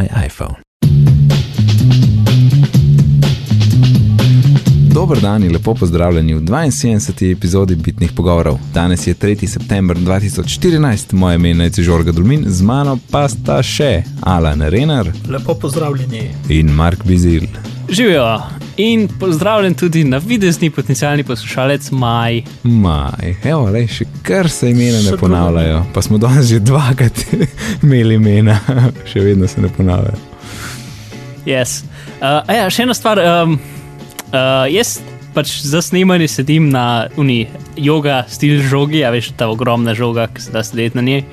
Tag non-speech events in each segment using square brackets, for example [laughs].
my iPhone. Dober dan in lepo pozdravljeni v 72. epizodi Bitnih pogovorov. Danes je 3. september 2014, moje ime je Žorga Dulmin, z mano pa sta še Alan Renar. Lepo pozdravljeni. In Mark Bizil. Živijo in pozdravljen tudi na videzni potencijalni poslušalec Maj. Maj, evo, le, še kar se imena ne ponavljajo. Pa smo danes že dvakrat [laughs] imeli imena, [laughs] še vedno se ne ponavljajo. Yes. Uh, ja, še ena stvar. Um, uh, jaz pač za snemanje sedim na uni yoga stil žogi, a veš, ta ogromna žoga, ki se da sedeti na njej.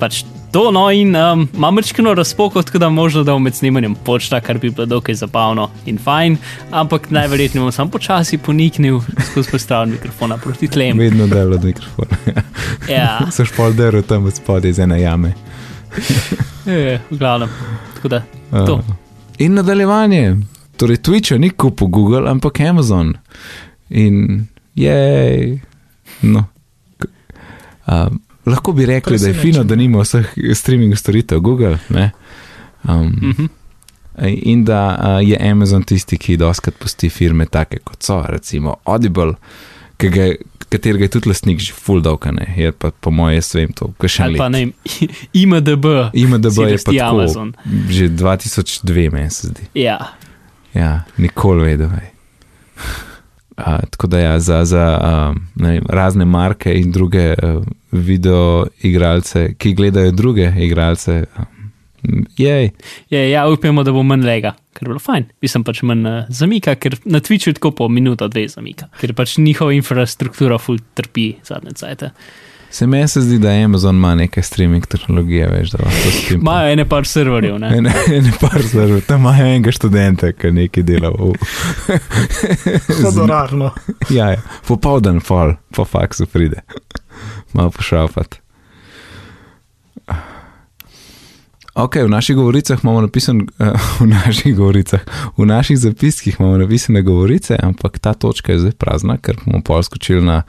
Pač to, no, in um, imam rečeno razpoko, tako da možno da med snemanjem počta, kar bi bilo dokaj zabavno in fajn, ampak najverjetneje bom sam počasi poniknil skozi postavljen mikrofona proti tlem. Vedno delo od mikrofona. [laughs] Ja, So špolderjo tam spodaj iz ene jame. [laughs] je, v glavnem. Tako da, to. Uh, in nadaljevanje. Torej, Twitch ni kupil Google, ampak Amazon. In je. No. Uh, lahko bi rekli, da je fino, da nima vseh streaming storitev Google. Ne? Um, Mhm. in da uh, je Amazon tisti, ki doskrat pusti firme take kot so, recimo Audible, ki ga, katerega je tudi lastnik že full dolkane, je pa po mojem, jaz vem to, kaj še Ali pa ne, [laughs] IMDB. IMDB je pa tako, Amazon. že 2002, meni se zdi. Ja, Ja, nikoli vedel. A, tako da ja, za, za um, vem, razne marke in druge uh, video igralce, ki gledajo druge igralce, um, jej, je, ja, upamo, da bo manj lega, ker je bilo fajn. Mislim pač manj uh, zamika, ker na Twitchu tako po minuto, dve zamika, ker pač njihova infrastruktura ful trpi zadnje cajte. Se meni se zdi, da Amazon ima neke streaming tehnologije, veš, da lahko s tem. Imajo ene par serverjev, ne? Ne, ne, par serverjev, tam imajo enega študenta, ki nekaj dela. V, [laughs] Honorarno. ja, ja, popoldan fal, po faksu pride, malo pošalfat. Ok, v naših govoricah imamo napisan, uh, [laughs] v naših govoricah, v naših zapiskih imamo napisane govorice, ampak ta točka je zdaj prazna, ker bomo pol skočili na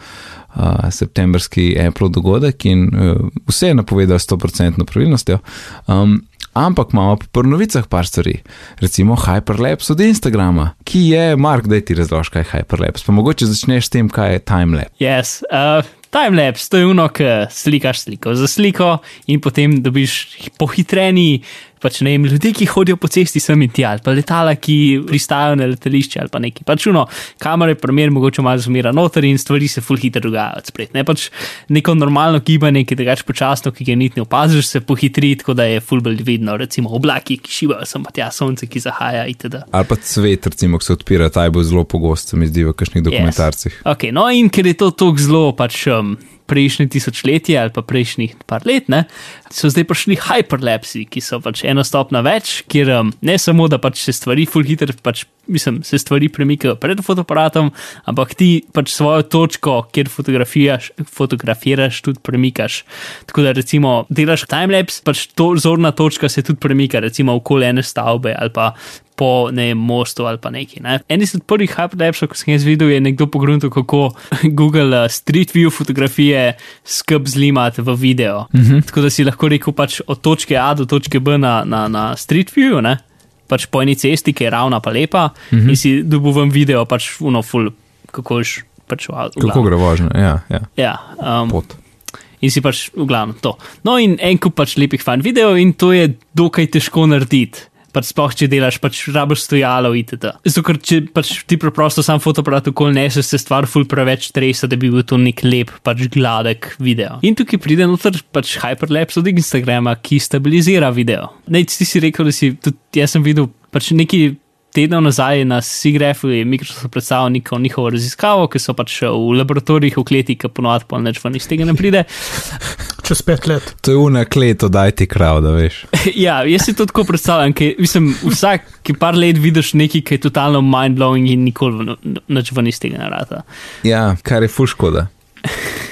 uh, septembrski Apple dogodek in uh, vse je napovedal s 100% pravilnostjo. Um, ampak imamo pri novicah par stvari, recimo Hyperlapse od Instagrama, ki je, Mark, da ti razložiš, kaj je Hyperlapse. Pa mogoče začneš s tem, kaj je timelapse. Yes, uh, timelapse, to je uno, ki slikaš sliko za sliko in potem dobiš pohitreni. Pač ne vem, ljudje, ki hodijo po cesti sem in tja, ali pa letala, ki pristajajo na letališče ali pa neki. Pač uno, kamere, primer, mogoče malo zmera noter in stvari se full hitro dogajajo splet. Ne pač neko normalno gibanje, ki drugače počasno, ki ga niti ne opaziš, se pohitri, tako da je full bolj vidno, recimo oblaki, ki šivajo sem pa tja, sonce, ki zahaja itd. Ali pa cvet, recimo, ki se odpira, ta je bil zelo pogost, se mi zdi v kakšnih dokumentarcih. Okay, no, in ker je to tako zelo pač. Um, Prejšnje tisočletje ali pa prejšnjih par let, ne, so zdaj prišli hyperlapsi, ki so pač eno stopno več, kjer um, ne samo, da pač se stvari full hitro, pač mislim, se stvari premikajo pred fotoaparatom, ampak ti pač svojo točko, kjer fotografiraš, fotografiraš tudi premikaš. Tako da recimo delaš timelapse, pač to zorna točka se tudi premika, recimo okoli ene stavbe ali pa po vem, mostu ali pa neki. Ne. En izmed prvih hyperlapsov, ko sem jaz videl, je nekdo pogrunil, kako [laughs] Google uh, Street View fotografije skrb zlimati v video. Uh -huh. Tako da si lahko rekel pač od točke A do točke B na, na, na Street View, ne. pač po eni cesti, ki je ravna pa lepa, uh -huh. in si dobil v video pač uno full, kako ješ pač v avtu. Kako gre vožnja? Ja, ja. Ja, um, pot. in si pač v glavnem to. No, in en kup pač lepih fan videov, in to je dokaj težko narediti. Pač sploh, če delaš, pač rabiš stojalo itd. Zato, ker če pač ti preprosto sam fotoaparat okoli neseš, se stvar ful preveč tresa, da bi bil to nek lep, pač gladek video. In tukaj pride noter pač hyperlapse od Instagrama, ki stabilizira video. Ne, ti si rekel, da si tudi jaz sem videl pač neki tednov nazaj na SIGREF-u je Microsoft predstavil neko njihovo raziskavo, ki so pač v laboratorijih v kleti, ki ponovadi pa nič ven iz tega ne pride. Čez pet let. To je una kleto, daj ti krav, da veš. [laughs] ja, jaz si to tako predstavljam, ker mislim, vsak, ki par let vidiš nekaj, ki je totalno mind-blowing in nikoli nič ven iz tega ne rata. Ja, kar je fuškoda. [laughs]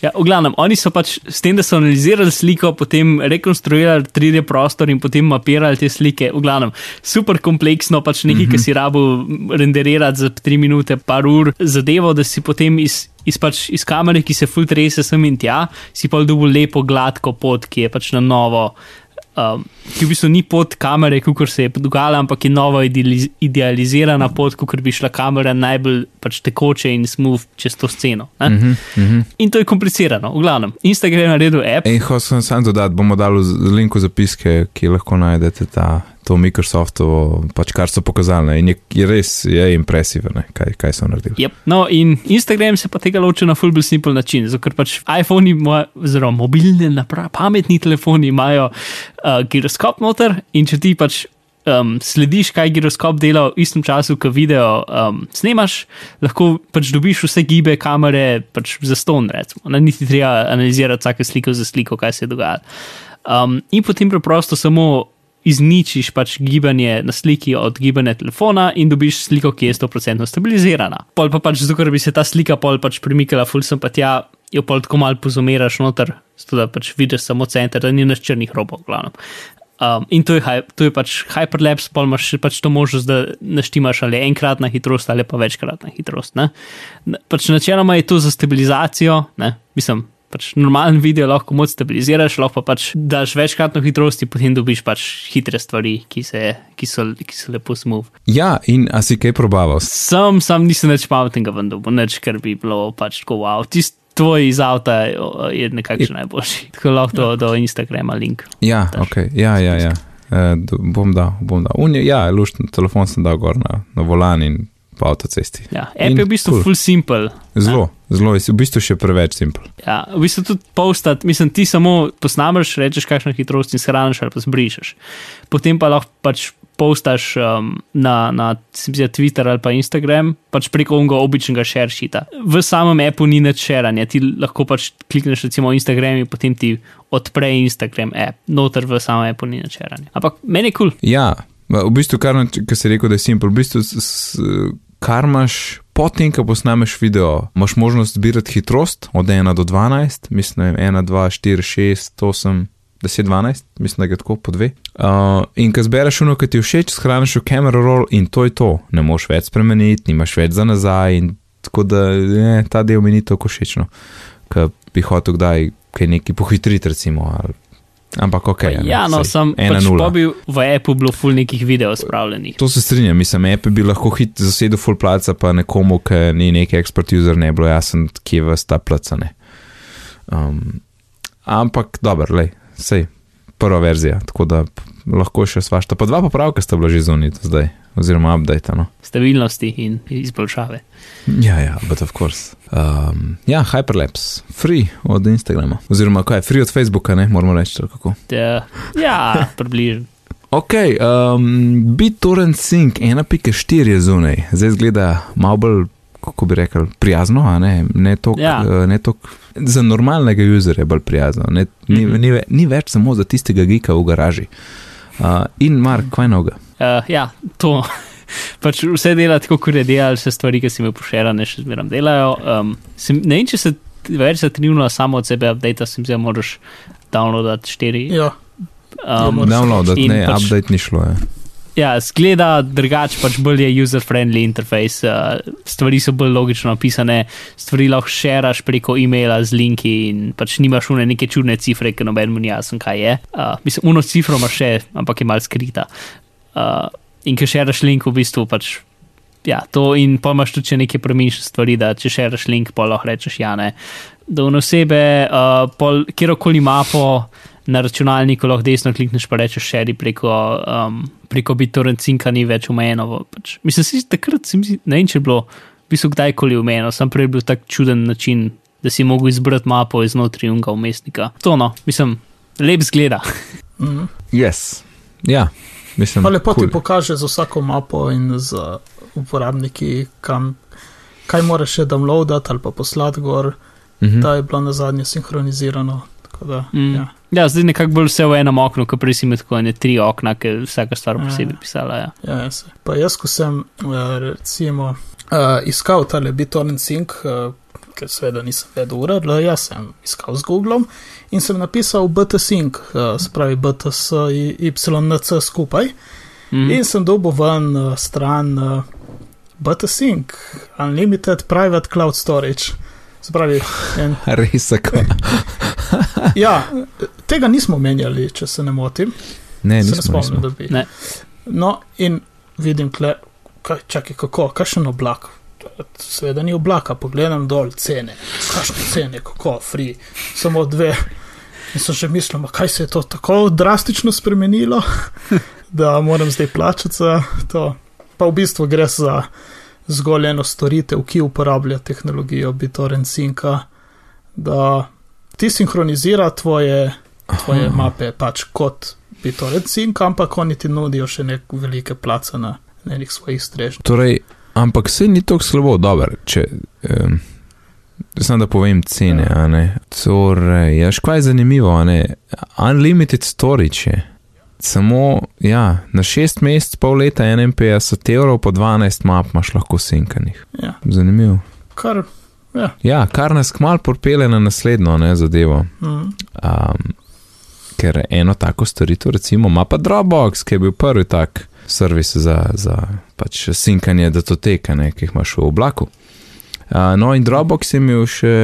Ja, v glavnem, oni so pač s tem, da so analizirali sliko, potem rekonstruirali 3D prostor in potem mapirali te slike. V glavnem, super kompleksno, pač nekaj, mm -hmm. ki si rabo renderirati za 3 minute, par ur, zadevo, da si potem iz, iz, pač, iz kamere, ki se filtrese sem in tja, si pa dobil lepo, gladko pot, ki je pač na novo. um, ki v bistvu ni pot kamere, kot se je dogajalo, ampak je nova idealiz idealizirana pot, kot bi šla kamera najbolj pač tekoče in smooth čez to sceno. Uh Mhm, -huh, uh -huh. In to je komplicirano. V glavnem, Instagram je naredil app. In hotel sem samo dodati, bomo dali link v zapiske, ki lahko najdete ta, to Microsoftovo, pač kar so pokazali. Ne. In je, je res je impresivno, kaj, kaj so naredili. Yep. No, in Instagram se pa tega loči na full simple način, zato ker pač iPhone, oziroma mobilne naprave, pametni telefoni imajo uh, giroskop noter in če ti pač. Um, slediš, kaj giroskop dela v istem času, ko video um, snemaš, lahko pač dobiš vse gibe kamere pač za ston, recimo. Ne, niti treba analizirati vsake sliko za sliko, kaj se je dogajalo. Um, in potem preprosto samo izničiš pač gibanje na sliki od gibanja telefona in dobiš sliko, ki je 100% stabilizirana. Pol pa pač zato, ker bi se ta slika pol pač premikala, ful sem pa tja, jo pol tako malo pozumiraš noter, zato da pač vidiš samo center, da ni naš črnih robov, glavno. Um, in to je, to je pač hyperlapse, pa imaš pač to možnost, da naštimaš ali enkratna hitrost ali pa večkratna hitrost. Ne? Pač načeloma je to za stabilizacijo, ne? mislim, pač normalen video lahko moč stabiliziraš, lahko pa pač daš večkratno hitrost in potem dobiš pač hitre stvari, ki, se, ki, so, ki so lepo smooth. Ja, in a si kaj probaval? Sam, sam nisem več pametnega vendar, bo neč, ker bi bilo pač tako wow. Tist, Tvoj iz avta je nekakšen najboljši. Tako lahko do, do Instagrama link. Ja, ok, ja, ja. ja. Uh, bom dal, bom dal. Unje, ja, luštno, telefon sem dal gor na, na volan in po avtocesti. Ja, app je v bistvu cool. full simple. Zelo, ne? zelo, v bistvu še preveč simple. Ja, v bistvu tudi postat, mislim, ti samo posnameš, rečeš, kakšno hitrost in shraniš ali pa zbrišeš. Potem pa lahko pač postaš um, na, na zdi, Twitter ali pa Instagram, pač preko onega običnega šeršita. V samem appu ni več šeranja, ti lahko pač klikneš recimo Instagram in potem ti odpre Instagram app, noter v samem appu ni več šeranja. Ampak meni je kul. Cool. Ja, v bistvu, kar, kar si rekel, da je simpel, v bistvu. S, s, Kar imaš potem, ko posnameš video, imaš možnost zbirati hitrost od 1 do 12, mislim, 1, 2, 4, 6, 8, 10, 12, mislim, da je tako po 2. Uh, in ko zbereš uno, ki ti všeč, shraniš v camera roll in to je to. Ne moš več spremeniti, nimaš več za nazaj. Tako da ne, ta del mi ni tako všečno, ker bi hotel kdaj kaj neki pohitriti, recimo. Ali, Ampak ok. Ja, no, sem pač pobil v Apple bilo full nekih videov spravljenih. To se strinjam, mislim, Apple bi lahko hit zasedel full placa, pa nekomu, ki ni neki expert user, ne bilo jasen, kje vas ta placa ne. Um, ampak dobro, lej, sej, prva verzija, tako da lahko še svašta. Pa dva popravka sta bila že zunaj zdaj, oziroma update. No. Stabilnosti in izboljšave. Ja, ja, but of course. Um, ja, Hyperlapse, free od Instagrama. Oziroma, kaj je free od Facebooka, ne moramo reči kako. Ja, ja [laughs] približno. Ok, um, BitTorrent Sync 1.4 je zunaj, zdaj zgleda malo bolj, kako bi rekel, prijazno, ne, ne toliko. Ja. Uh, tok, za normalnega uporabnika je bolj prijazno, ne, ni, mm -hmm. ni, ni več samo za tistega gika v garaži. Uh, in Mark, kaj noga? Uh, ja, to. [laughs] Pač vse dela tako, kot je delal, vse stvari, ki si mi pošerane, še zmeraj delajo. Um, sem, ne vem, če se več zatrinula samo od sebe, update, sem zdaj moraš downloadati štiri. Ja. Um, downloadati, ne, pač, update ni šlo. Je. Ja, zgleda drugače, pač bolj je user-friendly interface, uh, stvari so bolj logično napisane, stvari lahko šeraš preko e-maila z linki in pač nimaš une neke čudne cifre, ker noben mu ni jasen, kaj je. Uh, mislim, uno cifro imaš še, ampak je mal skrita. Uh, in ker šeraš link, v bistvu pač. Ja, to in pa imaš tudi neke premišljene stvari, da če šeraš link, pa lahko rečeš ja, ne. Da v osebe, uh, kjerkoli mapo na računalniku lahko desno klikneš, pa rečeš šeri preko, um, preko BitTorrent cinka ni več omejeno. Pač. Mislim, si takrat, si, ne vem, če je bilo, v bistvu kdajkoli omejeno, sem prej bil tak čuden način, da si mogel izbrati mapo iznotraj unga umestnika. To no, mislim, lep zgleda. [laughs] mm. Yes. Ja. Mislim, pa lepo cool. ti pokaže za vsako mapo in za uporabniki, kam, kaj moraš še downloadati ali pa poslati gor, mm -hmm. da je bilo na zadnje sinhronizirano. Da, mm. ja. ja, zdaj nekako bolj vse v enem oknu, kot prej si imel tako ne tri okna, ki vsaka stvar posebej pisala. Ja, ja, ja pa jaz, ko sem recimo uh, iskal tale BitTorrent Sync, uh, ker seveda nisem vedel uredno, jaz sem iskal z Googlom in sem napisal BTSync, spravi BTS YNC skupaj. Mm. In sem dobil ven stran BTSync, Unlimited Private Cloud Storage. Spravi, en... [laughs] Res tako. [laughs] ja, tega nismo menjali, če se ne motim. Ne, Se ne nismo, spomnim, nismo. da bi. Ne. No, in vidim, kle, kaj, čakaj, kako, kakšen oblak. Seveda ni oblaka, pogledam dol, cene, kakšne cene, kako, free, samo dve. In sem že mislil, "Ma kaj se je to tako drastično spremenilo, [laughs] da moram zdaj plačati za to. Pa v bistvu gre za zgolj eno storitev, ki uporablja tehnologijo BitTorrent Synca, da ti sinhronizira tvoje, tvoje Aha. mape pač kot BitTorrent Sync, ampak oni ti nudijo še nek velike place na nekih svojih strežnih. Torej, ampak se ni tako slabo, dobro, če. Um, Samo da povem cene, Ja. a ne. Torej, ja, škaj je zanimivo, a ne. Unlimited storage je. Samo, ja, na šest mesecev, pol leta, 51 evrov, po 12 map imaš lahko sinkanih. Ja, Zanimivo. kar, ja. Ja, kar nas kmal porpele na naslednjo ne, zadevo. Mm. Um, ker eno tako storitev, recimo, ima pa Dropbox, ki je bil prvi tak servis za, za pač sinkanje datoteka, ne, ki jih imaš v oblaku. Uh, no, in Dropbox je imel še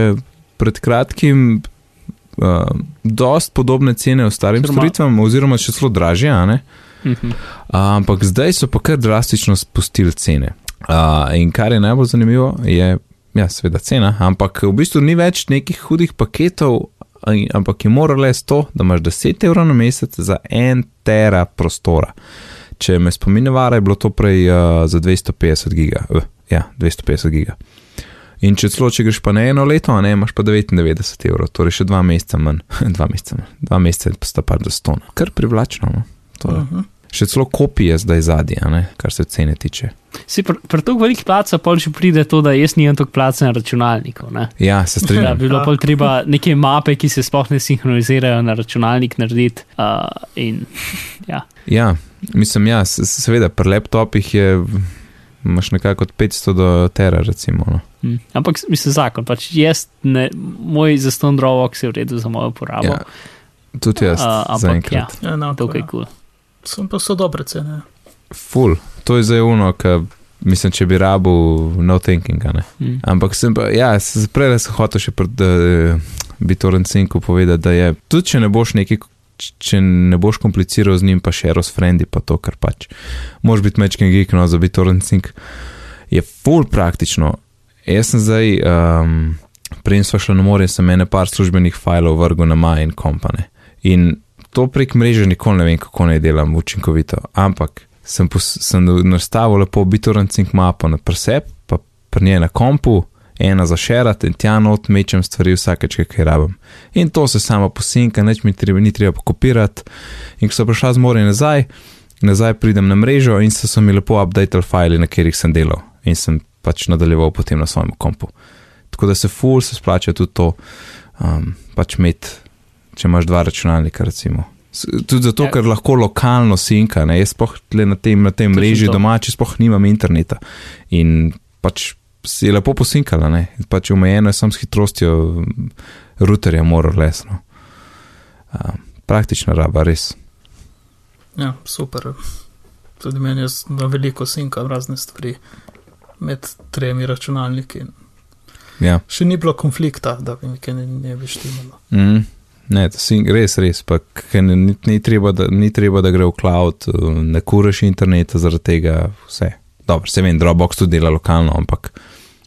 pred kratkim uh, dost podobne cene ostalim Oziroma- storitvam, oziroma še celo dražje, ne. Mhm. Uh, ampak zdaj so pa kar drastično spustili cene. Uh, in kar je najbolj zanimivo, je, ja, seveda cena, ampak v bistvu ni več nekih hudih paketov, ampak je moralo res to, da imaš 10 evrov na mesec za en tera prostora. Če me spominja, vara je bilo to prej uh, za 250 giga. Uh, ja, 250 giga. In če celo, če greš pa na eno leto, a ne, imaš pa 99 evrov, torej še dva meseca manj, [laughs] dva meseca manj, dva meseca pa sta pa do stona. Kar privlačno, no? Uh -huh. Še celo kopije zdaj zadnje, kar se cene tiče. Si pri pr toliko velikih placa, pol še pride to, da jaz nimam toliko placa na računalniku. Ne? Ja, se Da strinjam. bi bilo Ja. pol treba neke mape, ki se sploh ne sinhronizirajo na računalnik narediti. Uh, in ja, Ja, mislim, ja, se- se- seveda, pri laptopih je, imaš nekako od 500 do tera, recimo. No. hm. ampak mislim zakon, pač jaz, ne, moj zaston Dropbox je v redu za mojo uporabo. Ja, tudi jaz, A, ampak zaenkrat. ja, no, To je ja. kul. Sem pa so dobre cene. Full, to je zdaj uno, ki mislim, če bi rabil no thinking. Hm. Ampak sem pa, ja, se- prej sem hotel še pred uh, BitTorrent Syncu povedati, da je, tudi če ne boš neki, če ne boš kompliciral z njim, pa še s frendi, pa to, kar pač. Moš biti mečken geek, no, za BitTorrent Sync je full praktično. Jaz sem zdaj, um, prej smo šli na morje, sem ene par službenih fajlov vrgel na Maja in kompane. In to prek mreže nikoli ne vem, kako naj delam učinkovito, ampak sem, pos, sem nastavil lepo BitTorrent mapo na presep, pa pri njej na kompu, ena za šerat in tja not mečem stvari vsakeč, kaj rabim. In to se samo posinka, neč mi treba, ni treba kopirati. In ko sem prišla z morja nazaj, nazaj pridem na mrežo in so, so mi lepo updated file, na katerih sem delal in sem pač nadaljeval potem na svojem kompu. Tako da se full se splača tudi to, um, pač imeti, če imaš dva računalnika, recimo. Tudi zato, Ja. ker lahko lokalno sinka, ne, jaz sploh na tem, na tem mreži domači sploh nimam interneta in pač je lepo posinkala, ne, pač omejeno je sam s hitrostjo routerja, moral lesno. Um, praktična raba, res. Ja, super. Tudi meni je na veliko sinkam razne stvari med tremi računalniki. Ja. Še ni bilo konflikta, da bi mi kaj ne, ne bi štimalo. Mm. Ne, to si res, res. Pa, ni, ni, treba, da, ni treba, da gre v cloud, uh, ne kuraš interneta zaradi tega, vse. Dobro, se vem, Dropbox tudi dela lokalno, ampak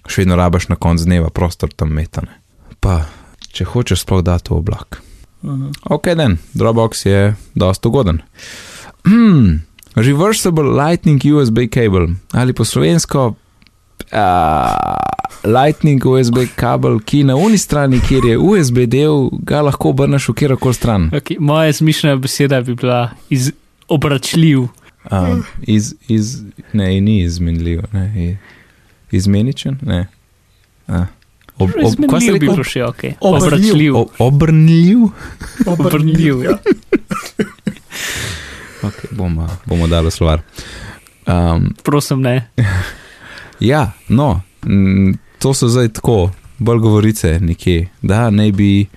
še vedno rabaš na koncu dneva prostor tam metane. Pa, če hočeš sploh dati v oblak. Mhm. Ok, den, Dropbox je dosta ugoden. Hmm, [clears throat] reversible Lightning USB cable ali po slovensko. Uh, Lightning USB kabel, ki na uni strani, kjer je USB del, ga lahko obrneš v kjerkoli stran. Okay, moja smišljena beseda bi bila iz, obračljiv. Um, iz, iz, ne, ni izmenljiv, ne, izmeničen, ne. A. Ob, ob, kaj se bi rekel? bilo še ok. Obrnljiv. Obrnljiv? Obrnljiv, ja. [laughs] Ok, bomo, bomo dali slovar. Um, Prosim, ne. [laughs] Ja, no, to so zdaj tako, bolj govorice nekje, da naj bi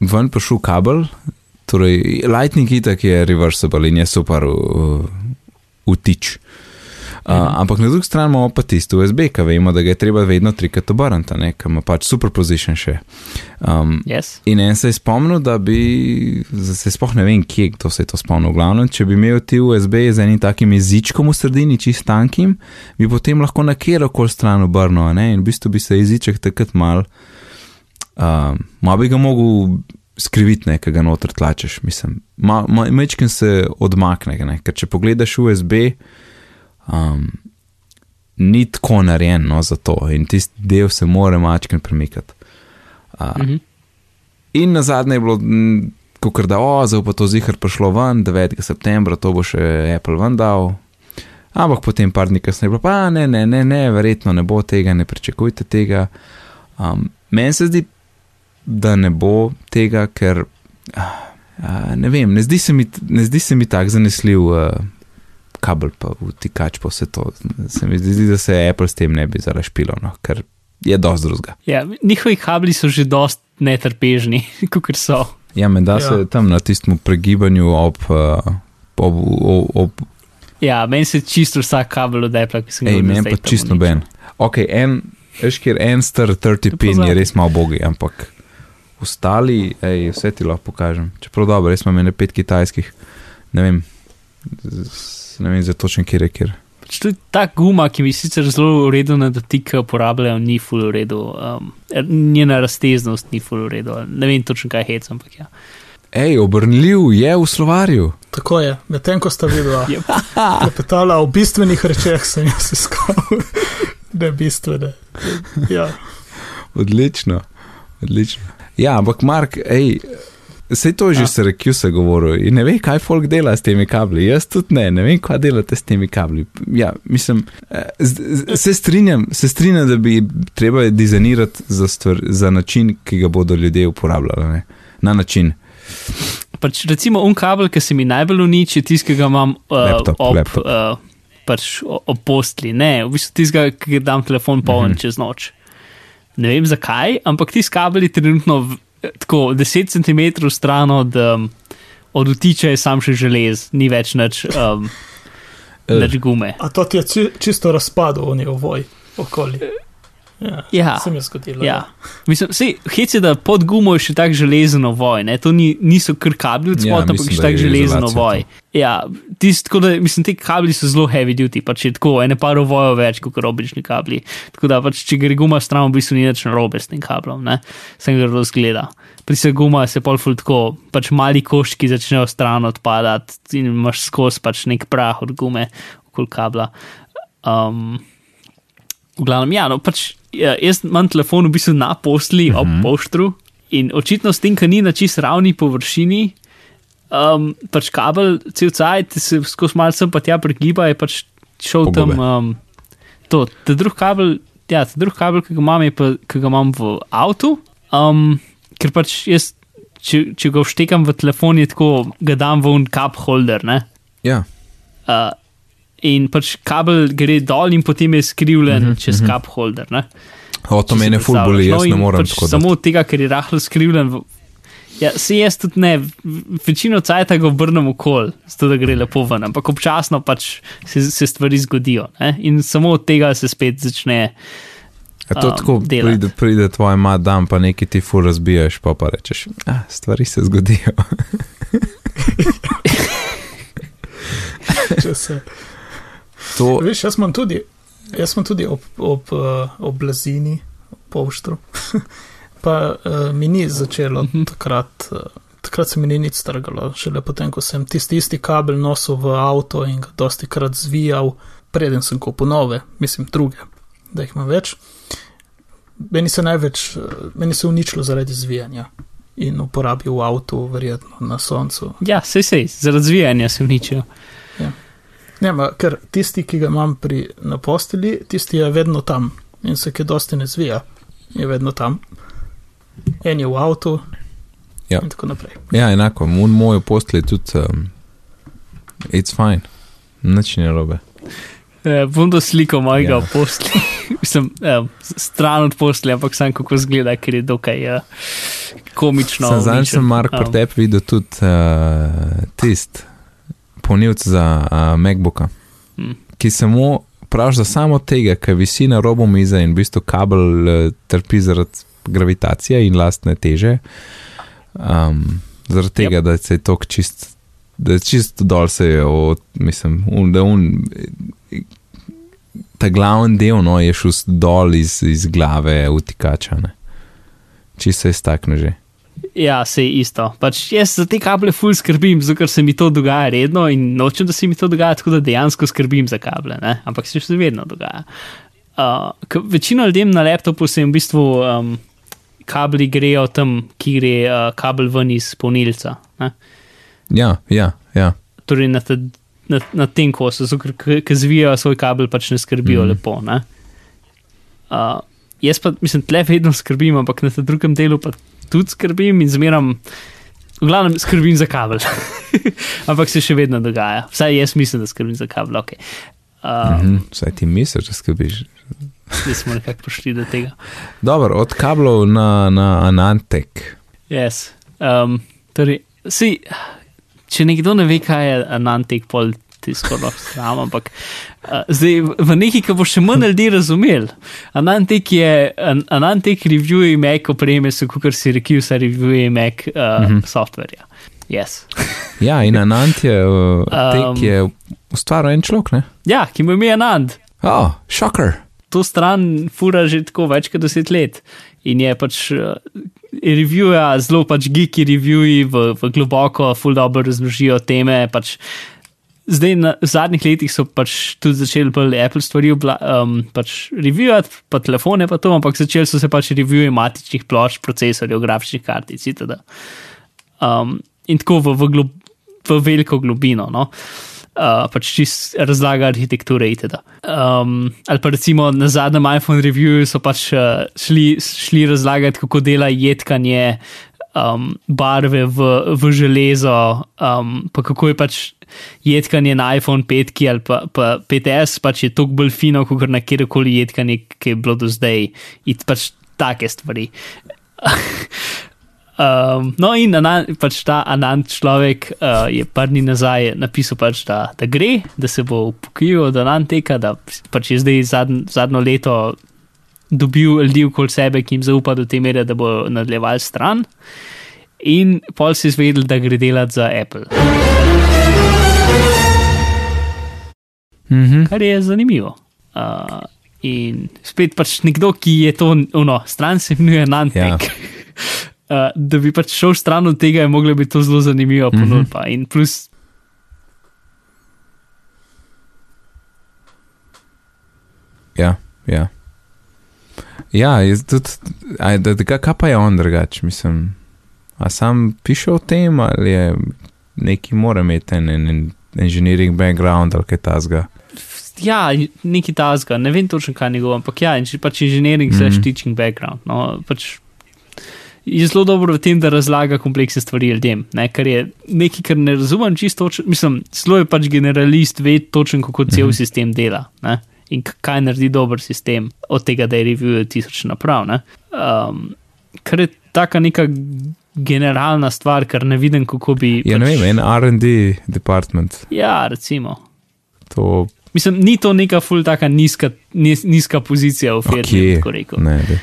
ven prišel kabel, torej Lightning itak je reversible in je super v, v tič. Uh, ampak na drugi strani imamo pa tisto USB, ki vemo, da ga je treba vedno trikrat obrniti, ki ima pač superposition še. Um, Yes. in en se je spomnil, da bi, se sploh ne vem, kje kdo se je to spomnil, v glavnem, če bi imel ti USB z enim takim jezičkom v sredini, čist tankim, bi potem lahko na kjerkoli stran obrnil, ne? in v bistvu bi se jeziček takrat mal, um, malo bi ga mogel skriviti, ne, ki ga noter tlačeš, mislim. Mečken se odmakne, ne? ker če pogledaš USB, um, ni tako narejen no, za to in tisti del se mora mačken premikati. Uh, Mhm. In na zadnje je bilo, kot da, o, zdaj pa to zihar prišlo ven, 9. septembra, to bo še Apple ven dal. Ampak potem par dni kasneje je bilo, pa ne, ne, ne, ne, verjetno ne bo tega, ne pričakujte tega. Um, Meni se zdi, da ne bo tega, ker uh, ne vem, ne zdi se mi, zdi se mi tako zanesljiv. Uh, Kabel pa vtikač pa vse to. Se mi zdi, da se Apple s tem ne bi zarašpilo, no, ker je dosti drugega. Ja, njihovi kabli so že dost netrpežni, [laughs] kot so. Ja, menda Ja. se tam na tistem pregibanju ob, uh, ob, ob, ob Ja, meni se čisto vsak kabel od Apple, ki sem ga ej, videl. meni zdaj pa čisto noben. Ok, en, veš, kjer en star 30 pin je res malo bogi, ampak ostali, ej, vse ti lahko pokažem. Čeprav dobro, res imam ene pet kitajskih, ne vem, ne vem za točen kjer je kjer. Pač tudi ta guma, ki mi sicer zelo v redu na dotik uporabljajo, ni full v redu. Um, njena razteznost ni full v redu. Ne vem točno kaj hec, ampak ja. Ej, obrnljiv je v slovarju. Tako je, medtem ko sta videla, [laughs] Yep. klepetala o bistvenih rečeh, sem jaz iskal, [laughs] ne bistvene. Ja, Odlično, odlično. Ja, ampak Mark, ej, Sej to je že Ja. se rekil, se govoril in ne ve, kaj folk dela s temi kabli. Jaz tudi ne, ne vem, kaj delate s temi kabli. Ja, mislim, eh, z- z- se strinjam, se strinjam, da bi treba dizajnirati za, stvar, za način, ki ga bodo ljudje uporabljali. Ne? Na način. Pač, recimo, un kabel, ki se mi najbolj uniči, tisti, ki ga imam uh, Laptop, ob, laptop. Uh, pač, ob postli. Ne, v bistvu tistega, ki ga dam telefon poln mm. -hmm. čez noč. Ne vem zakaj, ampak ti kabel je trenutno tako 10 cm stran od, um, od utiča, je sam še želez, ni več nič, um, [laughs] Eh. nič gume. a to ti je či, čisto razpadlo, oni ovoj okoli. Ja, Ja. se mi je zgodilo. Ja. Mislim, sej, hec je, da pod gumo je še tak železen ovoj, ne? to ni, niso kar kabli od Ja, spodaj, ampak mislim, je še da tak je železen izolacija ovoj. Ja, tist, tako da, mislim, te kabli so zelo heavy duty, pač je tako, ene par ovojov več kot obični kabli. Tako da, pač, če gre guma stran, v bistvu ni več narobe s tem kablom, ne? sem ga razgleda. Pri se guma se pol ful tako, pač mali koščki začnejo stran odpadati in imaš skozi pač nek prah od gume okoli kabla. Um, v glavnem, ja, no, pač, ja, jaz imam telefon v bistvu na posli, ob Mhm. poštru in očitno s tem, ker ni na čist ravni površini, um, pač kabel, cel cajt se skozi malce pa tja pregiba, je pač šel Pogobe. tam. Um, to, ta drug kabel, ja, ta drug kabel, ki ga imam, je pa, ki ga imam v avtu, um, ker pač jaz, če, če ga vštekam v telefon, je tako, ga dam v un cup holder, ne. Ja, Uh, in pač kabel gre dol, in potem je skrivljen mm -hmm, čez mm -hmm. cup holder. Ne? o to mene ful boli, jaz No, ne morem pač tako. Samo tega, ker je rahlo skrivljen. Ja, se jaz tudi ne, večino cajta ga obrnem okol, zato da gre lepo ven, ampak občasno pač se, se stvari zgodijo. Ne? In samo od tega se spet začne. A to um, tako delati. pride, pride tvoj mat dan, pa nekaj ti ful razbiješ, pa pa rečeš, ah, stvari se zgodijo. [laughs] Če se. To, Veš, jaz imam tudi, jaz imam tudi ob, ob, uh, ob blazini, povštru. [laughs] pa uh, mi ni začelo Mhm. takrat. Uh, Takrat se mi ni nič strgalo, šele potem, ko sem tisti isti kabel nosil v avto in ga dosti krat zvijal, preden sem kupil nove, mislim, druge, da jih imam več. Meni se največ, eh, meni se uničilo zaradi zvijanja in uporabi v avtu, verjetno na soncu. Ja, sej sej, za razvijanje se uničijo. Ne, ma, ker tisti, ki ga imam pri, na posteli, tisti je vedno tam in se kaj dosti ne zvija, je vedno tam. En je v avtu. Ja. In tako naprej. ja, enako, un moj postel je tudi, um, it's fine, nič ni robe. Eh, bom do sliko mojega Ja. ja. posli, [laughs] mislim, eh, stran od posli, ampak sam kako zgleda, ker je dokaj eh, komično. Sem uničen. sem Mark pri Um, tebi videl tudi uh, tist, polnilc za uh, MacBooka, Mm. ki samo praviš, da samo tega, ker visi na robu mize in v bistvu kabel uh, trpi zaradi gravitacije in lastne teže, um, zaradi tega, yep. da se je tok čist, da je čist dol se je, od, mislim, un, da un, ta glavni del no, je šel dol iz, iz glave utikača, ne. Čisto se je stakne že. Ja, se je isto. Pač jaz za te kable ful skrbim, zato ker se mi to dogaja redno in nočem, da se mi to dogaja, tako da dejansko skrbim za kable, ne? ampak se še vedno dogaja. Uh, večino ljudem na laptopu se jim v bistvu um, kabli grejo tam, ki gre uh, kabel ven iz polnilca. Ne? Ja, ja, ja. Torej na, te, na, na tem kosu, ki zvijajo svoj kabel, pač ne skrbijo mm. lepo. Ne? Uh, jaz pa, mislim, tle vedno skrbim, ampak na tem drugem delu pa tudi skrbim in zmeram, v glavnem skrbim za kabel. [laughs] ampak se še vedno dogaja. Vsaj jaz mislim, da skrbim za kabel. Okay. Um, -hmm. Vsaj ti misliš, da skrbiš. [laughs] Zdaj smo nekako prišli do tega. Dobro, od kablov na, na Anantek. Yes. Um, torej, si, če nekdo ne ve, kaj je Anantek, pol ti skoraj sram, ampak uh, zdaj v neki, ki bo še manj ljudi razumel. Anantek je, an, Anantek reviewuje Mac opreme, so kot si rekel, se reviewuje Mac uh, mm -hmm. software. Yes. [laughs] ja, in Anant je, uh, um, je ustvaril en človek, ne? Ja, ki mu je ime Anand. Oh, šoker. To stran fura že tako več kot deset let in je pač. Uh, Reviewja, zelo pač geeki reviewji v, v globoko, full dobro razložijo teme. Pač zdaj na zadnjih letih so pač tudi začeli bolj Apple stvari um, pač reviewati, pa telefone, pa to, ampak začeli so se pač reviewati matičnih plošč, procesorjev, grafičnih kartic itd. Um, in tako v, v, glob, v veliko globino. No? Uh, pač čist razlaga arhitekture itd. Um, ali pa recimo na zadnjem iPhone reviewu so pač uh, šli, šli razlagati, kako dela jedkanje um, barve v, v železo, um, pa kako je pač jedkanje na iPhone 5 ali pa, pa 5S, pač je toliko bolj fino, kot na kjerkoli jedkanje, ki je bilo do zdaj. In pač take stvari. [laughs] um, no, in anan, pač ta anant človek uh, je par dni nazaj napisal, pač, da, da gre, da se bo upokojil od ananteka, da pač je zdaj zadn, zadnjo leto dobil ljudi okoli sebe, ki jim zaupa do te mere, da bo nadaljeval stran. In pol si izvedel, da gre delati za Apple. -hmm. Kar je zanimivo. Uh, in spet pač nekdo, ki je to, no, stran se imenuje Nantek. Ja. [laughs] Uh, da bi pač šel stran od tega, je moglo biti to zelo zanimivo mhm. ponudba. Mm -hmm. In plus. Ja, ja. Ja, tudi, aj, da, da, kaj pa je on drugač, mislim. A sam piše o tem, ali je neki mora imeti en, en engineering background ali kaj tasga. Ja, neki tasga, ne vem točno kaj njegov, ampak ja, pač engineering mm -hmm. slash teaching background. No, pač je zelo dobro v tem, da razlaga kompleksne stvari ljudem, ne, kar je nekaj, kar ne razumem čisto, mislim, zelo je pač generalist, ve točno, kako cel mm -hmm. sistem dela. Ne. In kaj naredi dober sistem, od tega, da je review tisoč naprav. Um, ker je taka neka generalna stvar, ker ne vidim, kako bi. Ja, pač... ne vem, en RD department. Ja, recimo. To... Mislim, ni to neka ful taka nizka, nis, nizka pozicija v firmi, okay. tako rekel. Ne, de.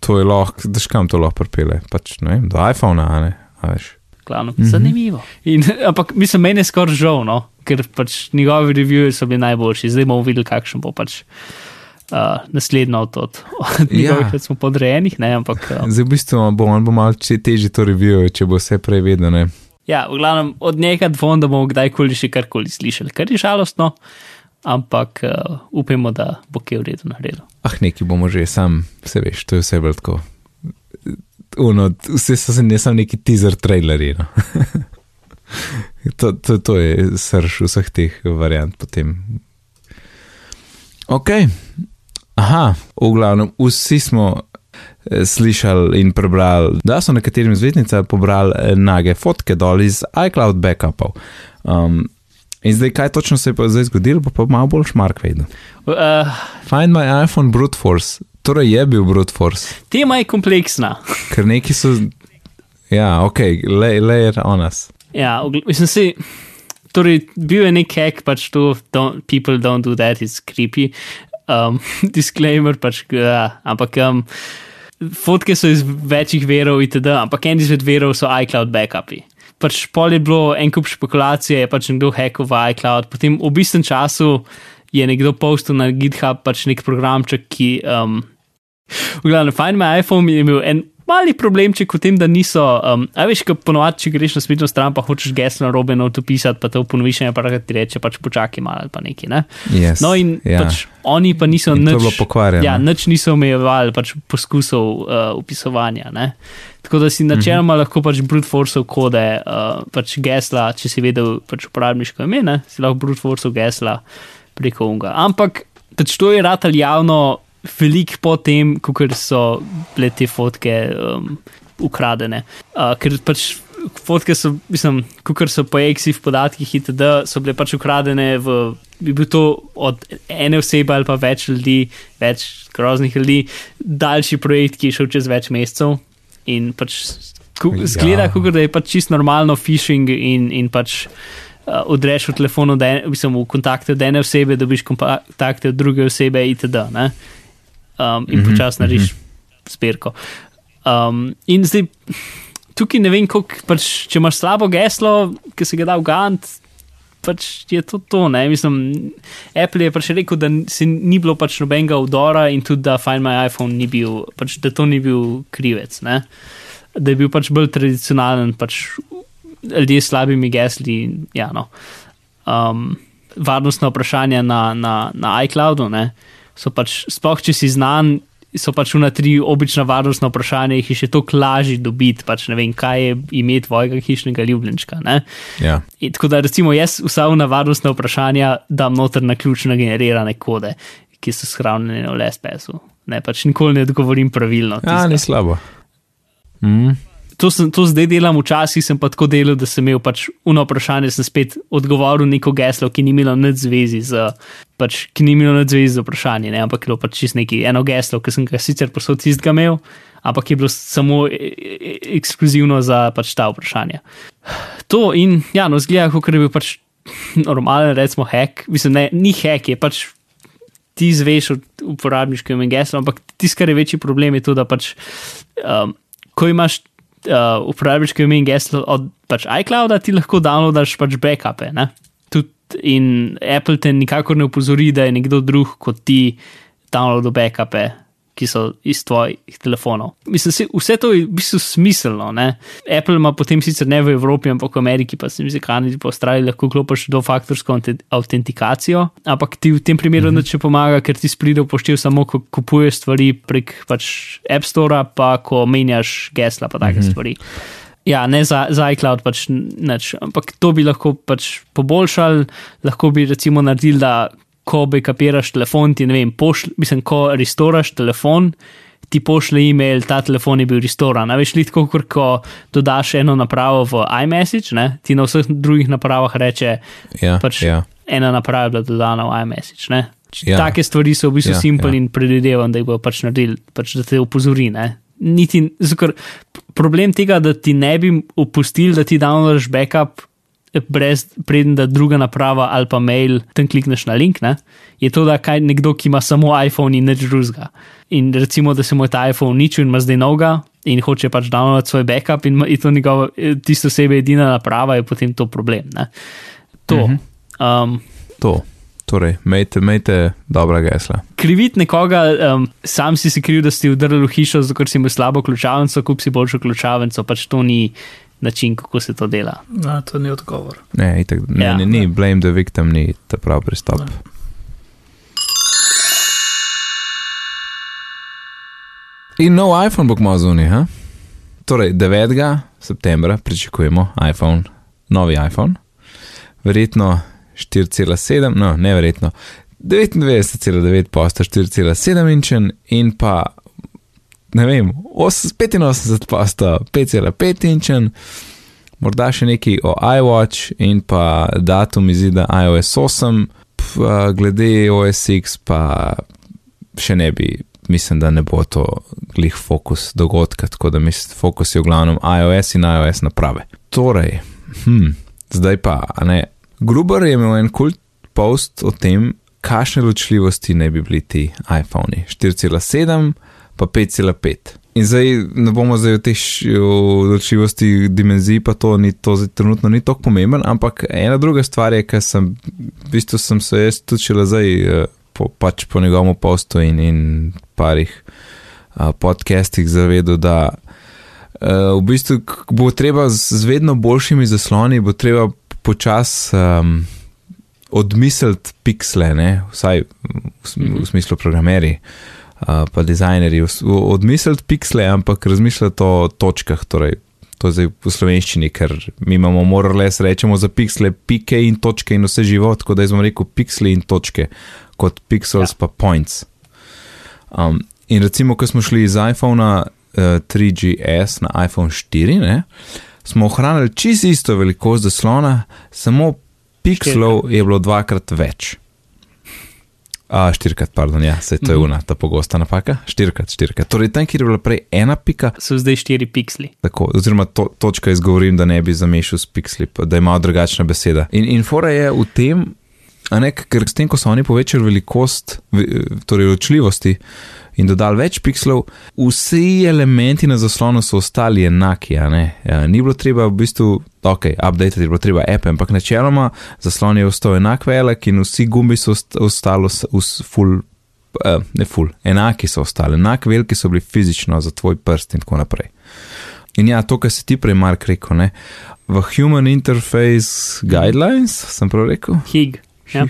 to je lahko, da škam to lahko pripele, pač ne vem, do iPhona, ne, a veš. Klavno, mm -hmm. Zanimivo. In, [laughs] ampak mislim, meni je skoraj žal, no? Ker pač njegovi reviewi so bili najboljši, zdaj bomo videli, kakšen bo pač uh, naslednjo od, od njegovih, ja. smo podrejenih. Ne, ampak, uh, Zdaj, v bistvu bo on bo malo težje to review, če bo vse prej vedno. Ja, v glavnem od njega dvom, da bomo kdajkoli še karkoli slišali, kar je žalostno, ampak uh, upamo, da bo kaj v redu naredil. Ah, neki bomo že, sam se veš, to je vse vrtko. Uno, vse so se ne samo neki teaser traileri. No. [laughs] to, to, to je srž vseh teh variant potem. Ok, Aha, v glavnem, vsi smo eh, slišali in prebrali, da so nekaterim zvezdnicam pobrali eh, nage fotke dol iz iCloud backupov. Um, in zdaj, kaj točno se je pa zdaj zgodilo, pa, pa malo bolj šmark vedno. Uh, Find my iPhone brute force, torej je bil brute force. Tema je kompleksna. Ker neki so, ja, ok, layer on us. Ja, mislim si. torej, bil je nek hack, pač to, don't, people don't do that, it's creepy. Um, [laughs] disclaimer, pač, ja, ampak um, fotke so iz večjih verov, itd., ampak en izmed verov so iCloud backupi. Pač pol je bilo en kup špekulacije, je pač nekdo hackal v iCloud, potem v bistvu času je nekdo postil na GitHub pač nek programček, ki. Um, v glavnem, Find My iPhone je imel en mali problemček v tem, da niso. Um, a veš, ko ponovadi, če greš na spletno stran, pa hočeš geslo robe not pisati, pa to ponoviš, pa ti reče, pač počakaj malo ali pa nekaj. Ne? Yes, no, in ja. pač oni pa niso In to je nič, bilo pokvarjeno. ja, nič niso omejevali pač poskusov uh, upisovanja. Ne? Tako da si načeloma Mhm. lahko pač brute force kode, uh, pač gesla, če si vedel pač uporabniško ime, ne? si lahko brute force gesla preko unga. Ampak pač to je ratal javno velik po tem, ko so bile te fotke um, ukradene. Uh, ker pač fotke so, mislim, kot so po EXIF podatkih itd., so bile pač ukradene v. Bi bil to od ene osebe ali pa več ljudi, več groznih ljudi, daljši projekt, ki je šel čez več mesecev. In pač ku- Ja. zgleda, kot da je pač čisto normalno phishing in, in pač uh, odreš v telefonu, da je, mislim, v kontakte od ene osebe, dobiš kontakte od druge osebe itd. Ne? Um, in Mhm, počasi narediš zbirko. Um, in zdaj, tukaj ne vem, koliko, pač, če imaš slabo geslo, ki se ga da v Gant, pač je to to. Ne? Mislim, Apple je pač rekel, da se ni bilo pač nobenega vdora in tudi, da Find My iPhone ni bil, pač, da to ni bil krivec. Ne? Da je bil pač bolj tradicionalen, pač ljudje s slabimi gesli. Ja, no. um, varnostna vprašanja na, na, na iCloudu ne, so pač, sploh če si znan, so pač una tri obična varnostna vprašanja, jih je še toliko lažje dobiti, pač ne vem, kaj je ime tvojega hišnega ljubljenčka. Ne. Ja. In tako da, recimo, jaz vsa na varnostna vprašanja dam noter na ključne generirane kode, ki so shranjene v LSPS-u. Ne, pač nikoli ne odgovorim pravilno. ja, ni slabo. Mm. To, sem, to zdaj delam, včasih sem pa tako delal, da sem imel pač uno vprašanje, sem spet odgovoril neko geslo, ki ni imelo nič zvezi z, pač, ki ni imelo nič zvezi z vprašanjem, ampak je bilo pač čist neki eno geslo, ki sem ga sicer posod tistega imel, ampak je bilo samo e- e- ekskluzivno za pač ta vprašanja. To in ja, no, zgleda, kot je bil pač normalen, recimo, hack, mislim, ne, ni hack, je pač ti zveš od uporabniškega imena gesla, ampak tisto, kar je večji problem, je to, da pač, um, ko imaš uh, uporabniško ime in geslo od pač iClouda, ti lahko downloadaš pač backupe. in Apple te nikakor ne upozori, da je nekdo drug kot ti downloadil backupe, ki so iz tvojih telefonov. Mislim, se, vse to je v bistvu smiselno. Ne? Apple ima potem sicer ne v Evropi, ampak v Ameriki, pa se mi zdi, Kanadi, pa Avstraliji lahko klopiš dvofaktorsko aute- autentikacijo, ampak ti v tem primeru mm -hmm. ne pomaga, ker ti spride upoštev samo, ko kupuješ stvari prek pač App Store, pa ko menjaš gesla, pa take mm -hmm. stvari. Ja, ne za, za iCloud, pač nič, ampak to bi lahko pač poboljšali, lahko bi recimo naredili, da ko backupiraš telefon, ti ne vem, pošl, mislim, ko restoraš telefon, ti pošle e-mail, ta telefon je bil restoran. Veš, tako kot ko dodaš eno napravo v iMessage, ne? ti na vseh drugih napravah reče, Ja, pač ja. ena naprava je bila dodana v iMessage. Ne? Ja. Take stvari so v bistvu Ja, simple ja. in predvidevam, da jih bodo pač naredili, pač da te upozori. Ne? Niti, zakor, problem tega, da ti ne bi opustili, da ti downloadaš backup, brez preden da druga naprava ali pa mail, tam klikneš na link, ne? je to, da kaj nekdo, ki ima samo iPhone in nič drugega. In recimo, da se mu je ta iPhone uničil in ima zdaj novega in hoče pač downloadati svoj backup in je to njegova, tisto sebe edina naprava, je potem to problem. Ne? To. Uh -huh. um, To. Torej, imejte, imejte dobra gesla. kriviti nekoga, um, sam si si kriv, da si vdrl v hišo, zato ker si imel slabo ključavnico, kup si boljšo ključavnico, pač to ni način, kako se to dela. No, to ni odgovor. Ne, itak, ne, Ja. ne, ni blame the victim, ni ta prav pristop. Ne. In nov iPhone bo kmalu zunaj, ha? Torej, 9. septembra pričakujemo iPhone, novi iPhone, verjetno 4,7, no, ne verjetno, 99,9 posta 4,7 inčen in pa, ne vem, 85 posta 5,5 inčen, morda še nekaj o iWatch in pa datum izida iOS 8, P, a, glede OS X pa še ne bi, mislim, da ne bo to glih fokus dogodka, tako da mislim, fokus je v glavnem iOS in iOS naprave. Torej, hm, zdaj pa, ne, Gruber je imel en kult post o tem, kakšne ločljivosti ne bi bili ti iPhoni. 4,7 pa 5,5. In zdaj ne bomo zdaj v teh ločljivosti dimenzij, pa to, ni, to zdaj, trenutno ni tako pomemben, ampak ena druga stvar je, ker sem, v bistvu sem se jaz tudi šele zdaj, eh, po, pač po njegovem postu in, in parih uh, podcastih zavedel, da uh, v bistvu bo treba z vedno boljšimi zasloni, bo treba počasi um, odmisliti piksle, ne? vsaj v, v, v smislu programeri. Uh, pa dizajnerji odmisliti piksle, ampak razmišljati o točkah, torej to je zdaj v slovenščini, ker mi imamo morale rečemo za piksle, pike in točke in vse živo, tako da jaz bom rekel piksle in točke, kot pixels ja. pa points. Um, in recimo, ko smo šli iz iPhona uh, 3GS na iPhone 4, ne, smo ohranili čisto isto velikost zaslona, samo pikslov je bilo dvakrat več. A, štirikrat, pardon, ja, se to je mhm. una, ta pogosta napaka. Štirikrat, štirikrat. Torej, tam, kjer je bila prej ena pika. So zdaj štiri piksli. Tako, oziroma, to, točka izgovorim, da ne bi zamešal s piksli, da ima drugačna beseda. In, in fora je v tem, ne, ker s tem, ko so oni povečali velikost, torej ločljivosti, in dodali več pikslov, vsi elementi na zaslonu so ostali enaki. Ja, ni bilo treba v bistvu, ok, update je bilo treba app, ampak načeloma zaslon je ostal enak velik in vsi gumbi so ostali full. Uh, ne, ful, enaki so ostali, enako veliki so bili fizično za tvoj prst, in tako naprej. In ja, to, kar si ti prej, Mark, rekel, ne, v Human Interface Guidelines, sem prav rekel? HIG. Ja.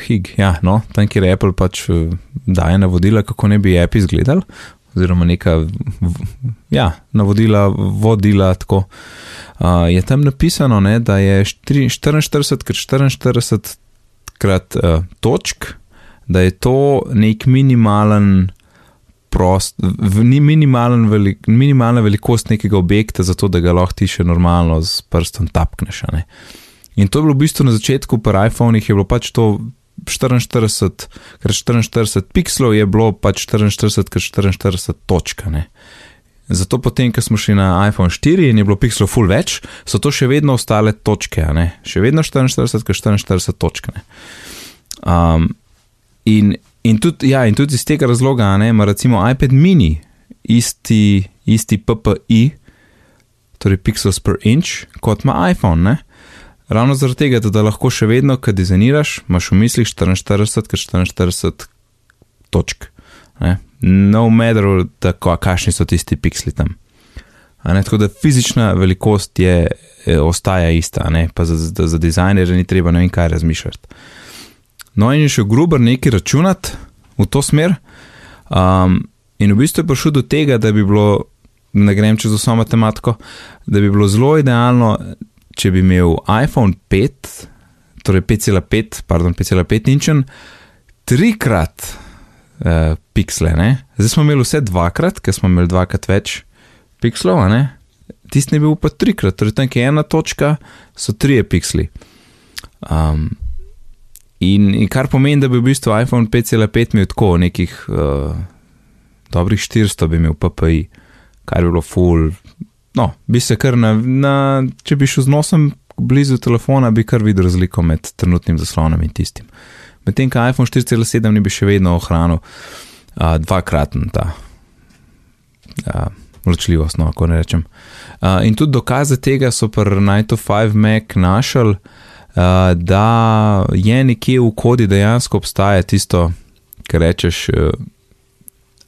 Hig, ja, no, tam, kjer Apple pač eh, daje navodila, kako ne bi app izgledal, oziroma neka ja, navodila, vodila tako. Uh, je tam napisano, ne, da je 44 krat 44 krat uh, točk, da je to nek minimalen. Prost, ni minimalen velik, minimalna velikost nekega objekta, zato da ga lahko ti še normalno z prstom tapkneš. In to je bilo v bistvu na začetku, pri iPhonih je bilo pač to 44 krat 44 pixelov je bilo pač 44 krat 44 točk. Zato potem, ko smo šli na iPhone 4 in je bilo pixelov full več, so to še vedno ostale točke, še vedno 44 krat 44 točk. Um, in, in, tudi, ja, in tudi iz tega razloga, ne, ima recimo iPad mini isti, isti PPI, torej pixels per inch, kot ima iPhone. Ne? Ravno zaradi tega, da lahko še vedno, kad dizajniraš, imaš v mislih 44 krat 44 točk. Ne? No matter, tako, kakšni so tisti piksli tam. Tako da fizična velikost je, je ostaja ista, ne? pa za, za, za dizajnerje ni treba ne vem kaj razmišljati. No in je še grubo nekaj računati v to smer. Um, in v bistvu je prišel do tega, da bi bilo, ne grem čez vso matematiko, da bi bilo zelo idealno če bi imel iPhone 5, torej 5,5, pardon, 5,5 inčen, trikrat uh, piksle, ne? zdaj smo imeli vse dvakrat, ker smo imeli dvakrat več pikslov, tisti ne bil pa trikrat, torej tam je ena točka, so trije piksli. Um, in, in kar pomeni, da bi v bistvu iPhone 5,5 imel tako nekih uh, dobrih 400 bi imel PPI, kar bi bilo full no, bi se kar na, na, če bi šel z nosom blizu telefona, bi kar videl razliko med trenutnim zaslonom in tistim. Medtem, ko iPhone 4,7 ni bi še vedno ohranil uh, dvakraten ta uh, ločljivost, no, kako ne rečem. Uh, in tudi dokaze tega so pri 9-5 Mac našel, uh, da je nekje v kodi dejansko obstaja tisto, kar rečeš, uh,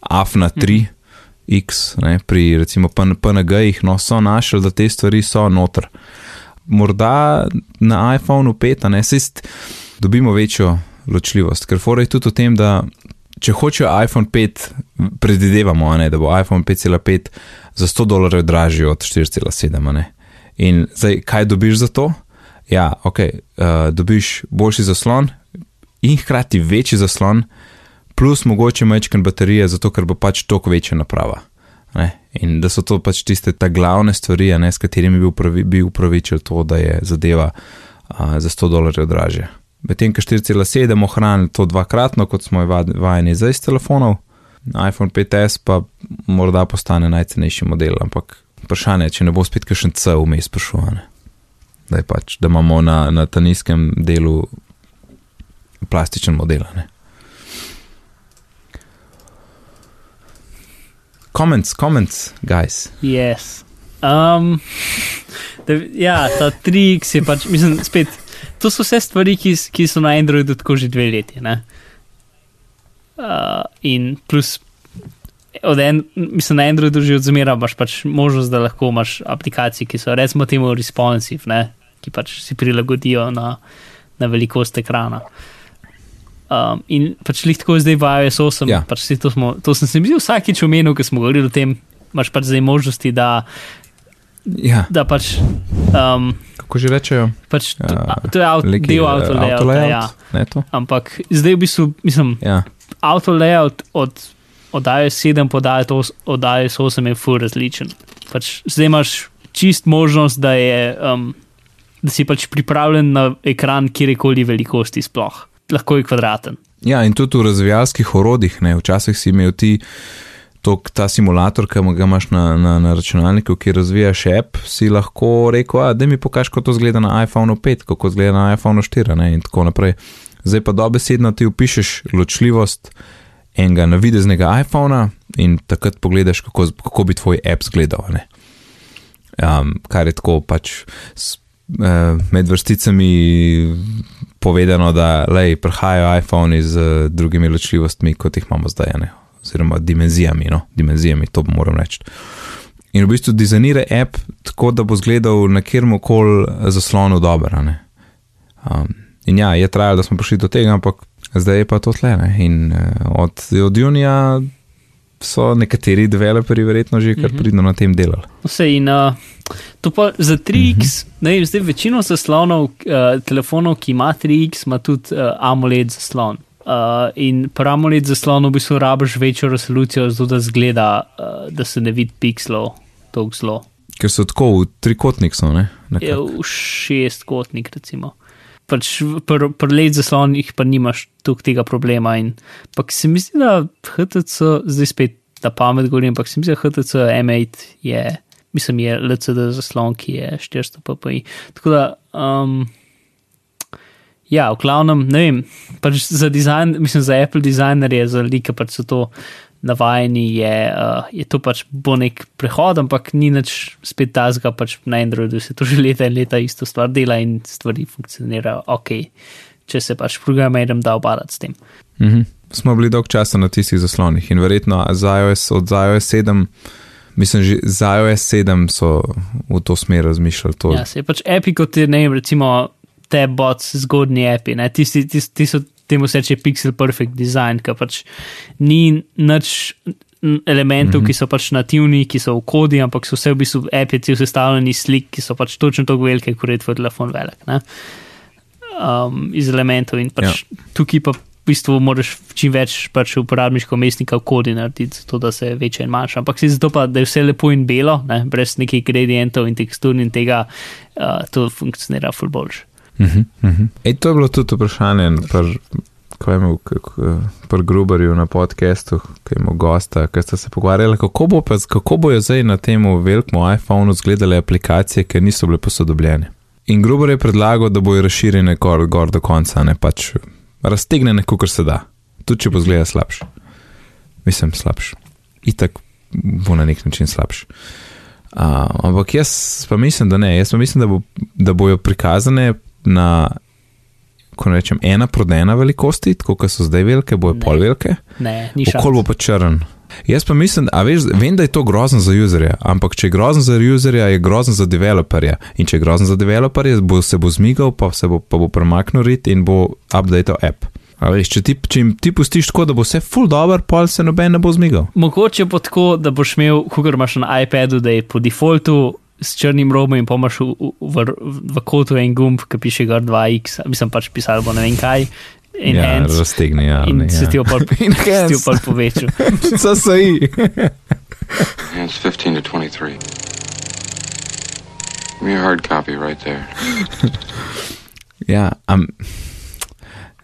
AFNA 3. Mhm. X, ne, pri recimo PNG-jih, no, so našli, da te stvari so noter. Morda na iPhonu 5, ne, se dobimo večjo ločljivost, ker fora je tudi v tem, da če hočejo iPhone 5, predvidevamo, ne, da bo iPhone 5,5 za 100 dolarjev dražji od 4,7. In zdaj, kaj dobiš za to? Ja, ok, uh, dobiš boljši zaslon in hkrati večji zaslon plus mogoče mečken baterije, zato ker bo pač toliko večja naprava. Ne? In da so to pač tiste ta glavne stvari, ne, s katerimi bi, upravi, bi upravičil to, da je zadeva a, za 100 dolarjev dražja. Medtem, ko 4,7 ohrani to dvakratno, kot smo vajeni zdaj iz telefonov, iPhone 5S pa morda postane najcenejši model, ampak vprašanje je, če ne bo spet kakšen C vmes prišel. da, pač, da imamo na, na ta nizkem delu plastičen model. Ne? Comments, comments, guys. Yes. Um, [laughs] da, ja, ta 3X je pač, mislim, spet, to so vse stvari, ki, ki so na Androidu tako že dve leti. ne. Uh, in plus, od en, mislim, na Androidu že od zmeraj imaš pač možnost, da lahko imaš aplikacije, ki so recimo temu responsive, ne, ki pač si prilagodijo na, na velikost ekrana. Um, in pač lih tako je zdaj v iOS 8, Ja. ja. pač to, smo, to sem se mi zdi vsakič omenil, ko smo govorili o tem, imaš pač zdaj možnosti, da, Ja, da pač. Um, kako že rečejo? pač to, Ja, to je avto, Leki, del avto layouta, layout, ja. Ne to? Ampak zdaj v bistvu, mislim, Ja. avto layout od, od iOS 7 po iOS od iOS 8 je full različen. Pač zdaj imaš čist možnost, da, je, um, da si pač pripravljen na ekran kjerkoli velikosti sploh. Lahko je kvadraten. Ja, in tudi v razvijalskih orodjih, ne, včasih si imel ti to, ta simulator, ki ga imaš na, na, na računalniku, ki razvijaš app, si lahko rekel, da mi pokaž, kako to zgleda na iPhone 5, kako zgleda na iPhone 4 ne, in tako naprej. Zdaj pa dobesedno ti upišeš ločljivost enega navideznega iPhona in takrat pogledaš, kako, kako bi tvoj app zgledal. Um, kar je tako pač med vrsticami povedano, da lej, prihajajo iPhone z uh, drugimi ločljivostmi, kot jih imamo zdaj, ne? oziroma dimenzijami, no? dimenzijami, to moram reči. In v bistvu dizajnira app tako, da bo izgledal na kjer koli zaslonu dobro. Um, in ja, je trajalo, da smo prišli do tega, ampak zdaj je pa to tle. Ne? In uh, od, od junija so nekateri developerji verjetno že kar Mhm. pridno na tem delali. Vse in uh, to pa za 3X, mm -hmm. ne vem, zdaj večino zaslonov, uh, telefonov, ki ima 3X, ima tudi uh, AMOLED zaslon. Uh, in pri AMOLED zaslonu v bistvu rabiš večjo resolucijo, zato da zgleda, uh, da se ne vidi pikslov tako zelo. Ker so tako v trikotnik, so, ne? Je Nekako. v šestkotnik, recimo. Pač pri pr LED zaslonih pa nimaš tukaj tega problema. In, ampak se mi zdi, da HTC, zdaj spet na pamet govorim, ampak se mi zdi, da HTC M8 je, mislim, je LCD zaslon, ki je 400 ppi. Tako da, um, ja, v glavnem, ne vem, pač za dizajn, mislim, za Apple dizajnerje, za like pač so to navajeni, je, uh, je to pač bo nek prehod, ampak ni nič spet tazga, pač na Androidu se to že leta in leta isto stvar dela in stvari funkcionirajo ok, če se pač programerjem da obadati s tem. Mhm. Smo bili dolg časa na tistih zaslonih in verjetno za iOS, od iOS 7, mislim, že za iOS 7 so v to smer razmišljali. To. Ja, se je pač api, kot je, ne vem, recimo tabbots, zgodni api, ne, tisti, tisti, tisti so temu se reče pixel perfect design, ki pač ni nič elementov, mm -hmm. ki so pač nativni, ki so v kodi, ampak so vse v bistvu api, ti sestavljeni iz slik, ki so pač točno tako velike, kot je tvoj telefon velik. Ne? Um, iz elementov in pač ja. tukaj pa v bistvu moraš čim več pač uporabniškega mestnika v kodi narediti, zato da se večje in manjša. Ampak si zato pa, da je vse lepo in belo, ne? brez nekih gradientov in tekstur in tega, uh, to funkcionira ful boljš. Mhm, mhm. Ej, to je bilo tudi vprašanje pri pr Gruberju na podkastu, ki je imel gosta, ki sta se pogovarjali, kako, bo pa, kako bojo zdaj na tem velikem iPhonu izgledale aplikacije, ki niso bile posodobljene. In Gruber je predlagal, da bojo razširjene gor, gor do konca, ne pač raztegnjene, kot se da, tudi če bo zgleda slabš. Mislim, slabš. Itak bo na nek način slabš. Uh, ampak jaz pa mislim, da ne. Jaz pa mislim, da, bo, da bojo prikazane na, ko rečem, ena proti ena velikosti, tako kot so zdaj velike, bojo Ne. pol velike, Ne, ni okol šans. bo pa črn. Jaz pa mislim, a veš, vem, da je to grozno za userja, ampak če je grozno za userja, je grozno za developerja. In če je grozno za developerja, bo, se bo zmigal, pa, se bo, pa bo premaknil rit in bo updated app. A veš, če ti, če ti pustiš tako, da bo vse full dobro, pol se noben ne bo zmigal. Mogoče pa tako, da boš imel, kot imaš na iPadu, da je po defaultu s črnim robom in pomaš v, v, v, v kotu en gumb, ki piše gor 2x, mislim pač pisal bo ne vem kaj. Ja, Enhance. raztegni, ja. In ne, se ti ja. jo pol, [laughs] se ti pol povečal. Se ji. And it's 15 to 23. Give me a hard copy right there. [laughs] Ja, am,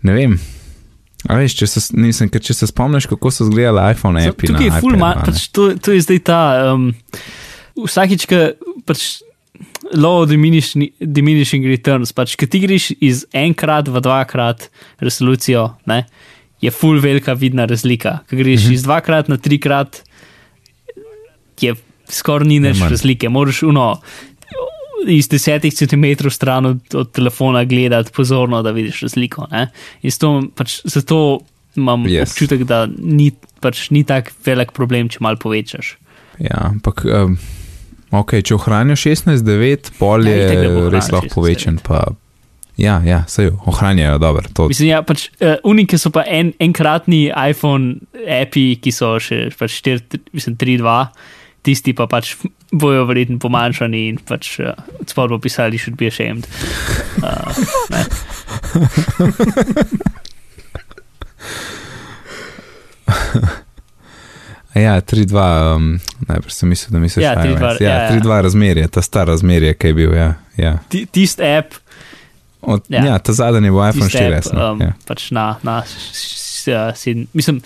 ne vem. A veš, če se, nisem, ker če se spomniš, kako so izgledali iPhone api. Tukaj je na full ne. pač to, to je zdaj ta. Um, vsakič, ki pač of diminishing, diminishing returns. Pač, ki ti greš iz enkrat v dvakrat resolucijo, ne, je full velika vidna razlika. Ki greš Mhm. iz dvakrat na trikrat, je skoraj ni več razlike. Moraš uno. Iz desetih centimetrov stran od, od telefona gledati pozorno, da vidiš razliko. Ne? In zato, pač, zato imam Yes. občutek, da ni, pač, ni tak velik problem, če malo povečaš. Ja, ampak, um, ok, če ohranijo 16.9, pol Ja, je da ohranil res lahko 16:9. povečen. Pa, ja, ja, se jo ohranjajo, dobro. To, Mislim, ja, pač, uh, unike so pa en, enkratni iPhone api, ki so še pač 4, mislim, 3.2, tisti pa pač bojo verjetno pomanjšani in pač uh, spod bo pisali, should be ashamed. Uh, [laughs] ne. [laughs] Ja, 3-2, um, najprej sem mislil, da misliš, Ja, iOS. 3:2, ja, ja, ja. 3-2 razmerje, ta star razmerje, ki je bil. Ja, ja. Ti- Tisti app, Od, ja. Ja. ja, ta zadnji je bil iPhone tisti 4. app no, um, ja. pač na, na uh, sedem, mislim,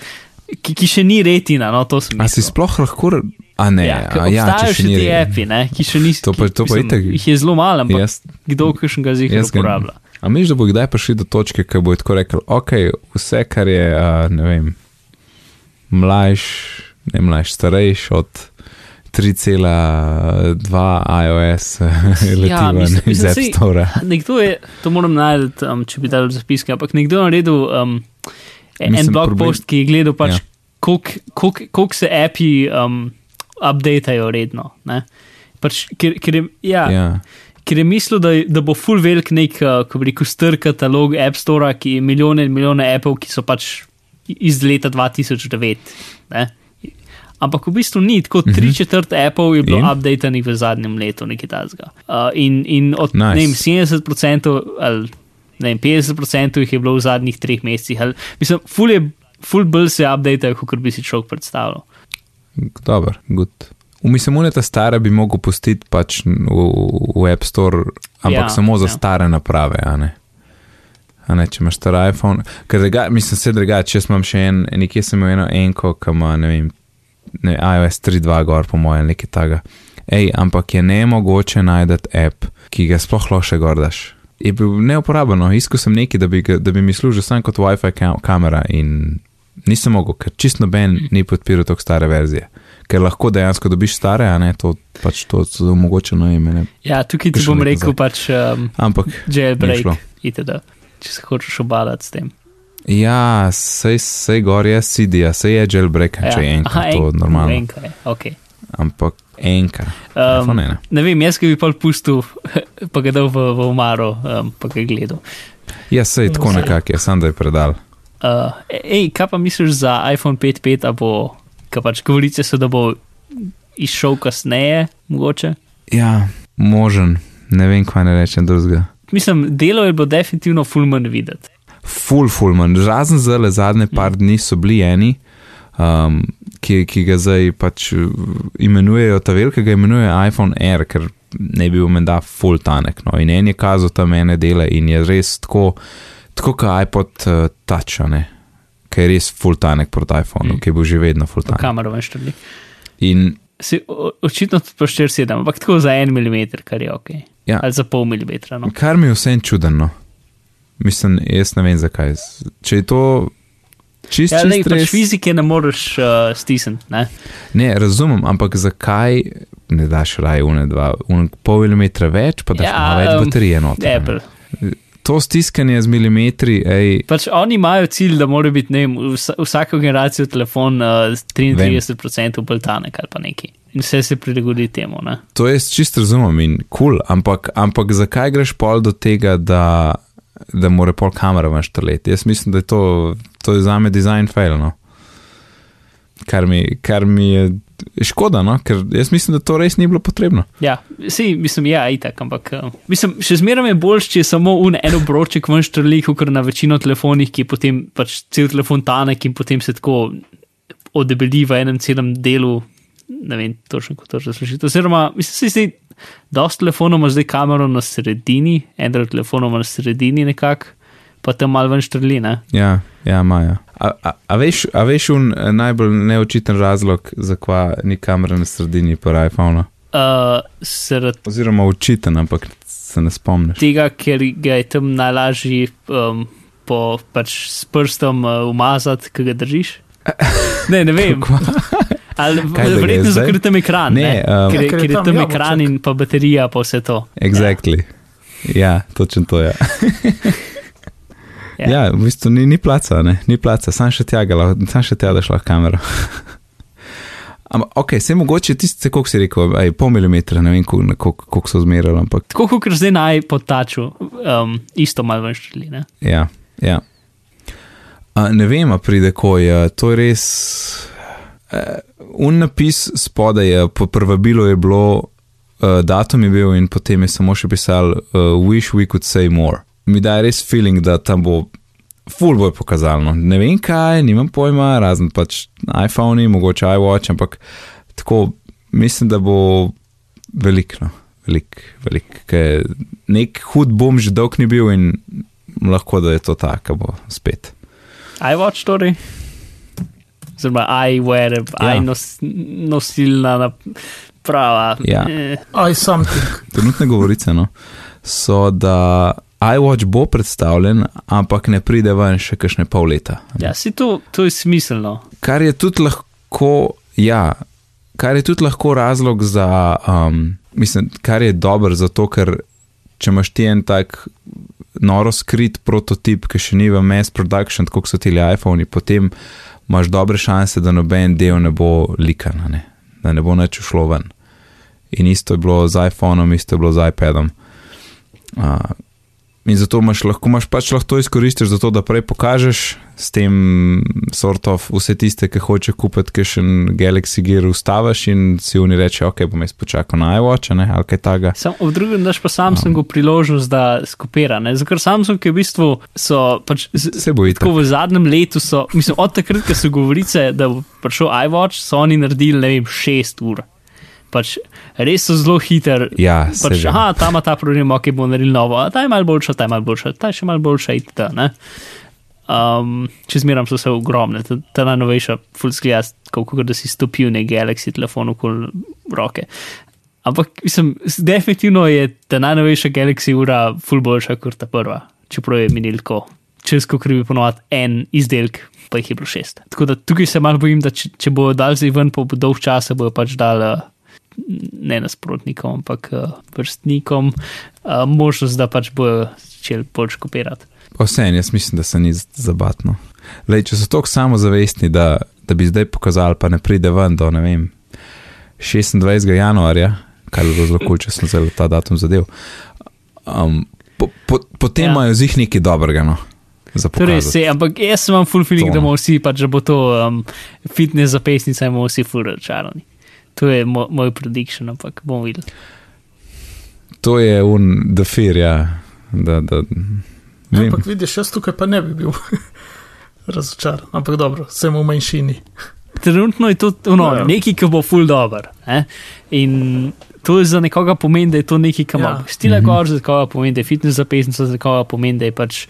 ki, ki še ni retina, no A si sploh lahko, a ne, Ja, a, ja če še ni ti rekel. api, ne, ki še niso. To pa- to pa itak- Jih je zelo malo, ampak Jaz, kdo kakšen ga zihar uporablja. A misliš, da bo kdaj prišli do točke, ko bo tako rekel, ok, vse, kar je, uh, ne vem, mlajš, ne mlajš, starejš od 3,2 iOS leti [laughs] Ja, mislim- iz App Store. Nekdo je, to moram najti, um, če bi dal zapiske, ampak nekdo je naredil um, en Mislim, blog problem- post, ki je gledal, pač, Ja. koliko se api um, updateajo redno. Ne? Pač, ker, ker, je, ja, ja. Ker je mislil, da, da bo full velik nek, uh, ko bi rekel, str katalog App Store, ki je milijone in milijone appov, ki so pač iz leta 2009. Ne? Ampak v bistvu ni, tako Mhm. tri četrt Apple je bilo In? updatenih v zadnjem letu, nekaj tasga. Uh, in, in od Nice. ne vem, 70% ali ne vem, 50% jih je bilo v zadnjih treh mesecih. Ali, mislim, full, je, full bolj se updateajo, kot bi si človek predstavljal. Dober, good. Mislim, da ta stara bi mogel pustiti pač v, v App Store, ampak ja, samo za ja. stare naprave. A ne? A ne, če imaš star iPhone, ker druga, mislim, se drugače, če imam še en, nekje sem imel eno enko, ki ima, ne vem, ne, iOS 3.2 gor, po mojem, nekaj taga. Ej, ampak je ne mogoče najti app, ki ga sploh še gordaš. Je bil neuporabno, iskal sem nekaj, da bi, da bi mi služil samo kot WiFi kam, kamera in nisem mogel, ker čist noben ni podpiral tako stare verzije. Ker lahko dejansko dobiš stare, a ne to pač to omogočeno ime. Ne. Ja, tukaj ti bom rekel zdaj? pač um, Ampak jailbreak, itd. Če se hočeš obadati s tem. Ja, sej, sej gor je CD, sej je jailbreak, ja. če je enkrat, Aha, to je normalno. Enka je, okay. Ampak enka. Um, iPhone ena. ne vem, jaz bi pa pustil, [laughs] pa ga dal v, v umaro, um, pa ga gledal. Ja, sej tako nekako je, sam da je predal. Uh, ej, kaj pa misliš za iPhone 5.5, a bo, kaj pač govorice so, da bo izšel kasneje, mogoče? Ja, možen, ne vem, kaj ne rečem drugega. Mislim, delo je bilo definitivno full manj videti. Full, full man, razen zdaj zadnje par dni so bili eni, um, ki, ki ga zdaj pač uh, imenujejo, ta velika ga imenuje iPhone Air, ker ne bi bil menda full tanek. No. In en je kazal tam ene dele in je res tako, tako kot iPod uh, Touch, a ne. Ki je res full tanek proti iPhonu, Mm. ki bo že vedno full Po tanek. kamero ven štrli. In Si, očitno tudi po 4,7, ampak tako za en milimeter, kar je ok. Ja. Ali za pol milimetra. No. kar mi je vse čudno. Mislim, jaz ne vem zakaj. Če je to čist, Ja, ne, čist pač res. fizike ne moreš uh, stisniti. Ne? Ne, razumem, ampak zakaj ne daš raje une dva, un pol milimetra več, pa daš Ja, ja, več em, baterije noter. ne? Apple. To stiskanje z milimetri, ej, Pač oni imajo cilj, da mora biti ne vem, vsa, vsako generacijo telefon uh, 33% bolj tanek ali pa neki. In vse se prilagodi temu. Ne? to jaz čist razumem in kul, cool, ampak, ampak zakaj greš pol do tega, da, da mora pol kamera ven štrleti? Jaz mislim, da je to, to je za me design fail, no. Kar mi, kar mi je škoda, no, ker jaz mislim, da to res ni bilo potrebno. Ja, vsi, mislim, ja, itak, ampak uh, mislim, še zmeraj je boljš, če je samo un en obroček ven štrli, kot na večino telefonih, ki je potem pač cel telefon tanek in potem se tako odebeli v enem celem delu. Ne vem, točno kako to razložiti. Oziroma, mislim, da se zdi, dosta telefonov ima zdaj kamero na sredini, Android telefonov ima na sredini nekako, pa tam malo ven štrli, ne? Ja, ja, Maja. A, a, a, veš, a veš un eh, najbolj neočiten razlog, zakaj ni kamera na sredini pri iPhonu? uh, zaradi Oziroma učiten, ampak se ne spomniš. tega, ker ga je tam najlažje um, po, pač s prstom uh, umazati, ki ga držiš. [laughs] Ne, ne vem. Ali verjetno zdaj? zato, ker je tam ekran. Ne, Ne, um, ker, Ja, je- ker je ker je tam jabolček. ekran in pa baterija, pa vse to. Exactly. Ja, točno to je. Ja. Ja, v bistvu ni, ni placa, ne? ni placa, sam še tja, sam še tja daš lahko kamero. [laughs] Ampak, ok, se mogoče tiste, koliko si rekel, aj, pol milimetra, ne vem, koliko, koliko, koliko so zmerali, ampak Tako kot zdaj naj potaču, um, isto malo ven štrli. Ne? ja. ja. A, ne vem, a pride ko je, to je res. Uh, un napis spodaj je, po prvabilu je bilo, uh, datum je bil in potem je samo še pisal, uh, wish we could say more. Mi da res feeling, da tam bo full boy pokazalno. Ne vem kaj, nimam pojma, razen pač iPhone, mogoče iWatch, ampak tako mislim, da bo veliko, no. velik, velik. ker Nek hud bom že dolg ni bil in lahko da je to tako, bo spet. iWatch torej. Oziroma, iWear, Ja. nos, nosilna naprava. Ja. Eh, I something. [laughs] Trenutne govorice no, so, da iWatch bo predstavljen, ampak ne pride ven še kakšne pol leta. ja, si to, to je smiselno. Kar je tudi lahko, ja, kar je tudi lahko razlog za, um, mislim, kar je dober zato, ker če imaš ti en tak noro skrit prototip, ki še ni v mass production, kot so ti iPhoni, potem imaš dobre šanse, da noben del ne bo likan, ne? da ne bo nič šlo ven. In isto je bilo z iPhonom, isto je bilo z iPadom. Uh, in zato imaš lahko, imaš pač lahko to izkoristiš, zato da prej pokažeš s tem, sort of, vse tiste, ki hoče kupiti, ki še en Galaxy Gear ustaviš in si oni reče, ok, bom jaz počakal na iWatch, ne, ali kaj takega. Sam, v drugem daš pa Samsungu priložnost, da skopira. Ne? Zato, ker Samsung je v bistvu so pač. z- Se bo itak. Tako v zadnjem letu so, mislim, od takrat, ko so govorice, da bo prišel iWatch, so oni naredili, ne vem, 6 ur. Pač res so zelo hiter. Ja, pač, vem. aha, ta ima ta problem, ok, bo naredil novo, a ta je malo boljša, ta je malo boljša, ta je še malo boljša, itd. ne. Um, če zmeram so se ogromne, ta, ta najnovejša, full sklija, kot da si stopil na Galaxy telefon okoli roke. Ampak, mislim, definitivno je ta najnovejša Galaxy ura full boljša kot ta prva, čeprav je minilko. Čez ko krivi ponovadi en izdelek, pa jih je bilo šest. Tako da tukaj se malo bojim, da če, če bo dal zdaj ven po dolg časa, bojo pač dal eh, ne nasprotnikom, ampak eh, vrstnikom uh, možnost, da pač bojo začeli bolj kopirati. Vse en, jaz mislim, da se ni z- zabatno. Lej, če so tako samozavestni, da, da bi zdaj pokazali, pa ne pride ven do ne vem, 26. januarja, kar je bilo zelo kul, če sem zelo ta datum zadev. Um, po, po, potem Ja. imajo z jih nekaj dobrega. No, za Torej, se, ampak jaz imam full feeling, To, da no. bomo vsi, pač, da bo to um, fitness zapestnica in bomo vsi full razočarani. To je mo, moj prediction, ampak bomo videli. To je un defir, ja. Da, da, vem. Ampak vidiš, jaz tukaj pa ne bi bil [laughs] razočaran. Ampak dobro, sem v manjšini. Trenutno je to ono, Ja. ja. nekaj, ki bo full dobro. Eh? In to je za nekoga pomeni, da je to nekaj, kar ima Ja. stila Mhm. gor, za nekoga pomeni, da je fitness zapestnica, za nekoga pomeni, da je pač,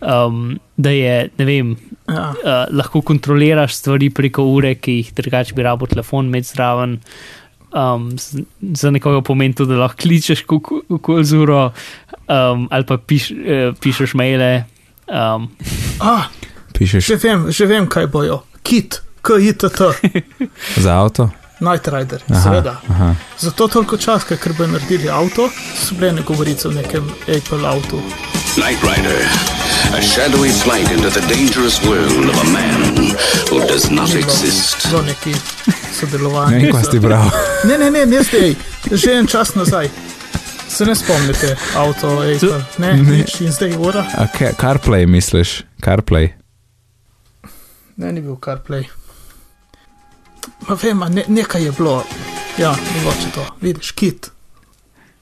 um, da je, ne vem, Ja. uh, lahko kontroliraš stvari preko ure, ki jih drugače bi rabo telefon imeti zraven. Um, za nekoga pomeni to, da lahko kličeš kako z uro um, ali pa piš, uh, pišeš maile. Um, Ah, Pišeš že vem, že vem, kaj bojo. Kit, KITT, za avto? Night Rider, Aha, seveda. aha. Zato toliko časa, ker bodo naredili avto, so bile ne govorice o nekem Apple avtu. Knight Rider, a shadowy flight into the dangerous world of a man who does not exist. Zelo neki Ne sodelovanje. vem, kaj si bral. Ne, ne, ne, ne zdaj, že en čas nazaj. Se ne spomnite, avto, Apple, ne, Ne. nič in zdaj ura. A ka- CarPlay misliš? CarPlay. Ne, ni bil CarPlay. Ma vem, a ne, nekaj je bilo. Ja, mogoče to. Vidiš, kit.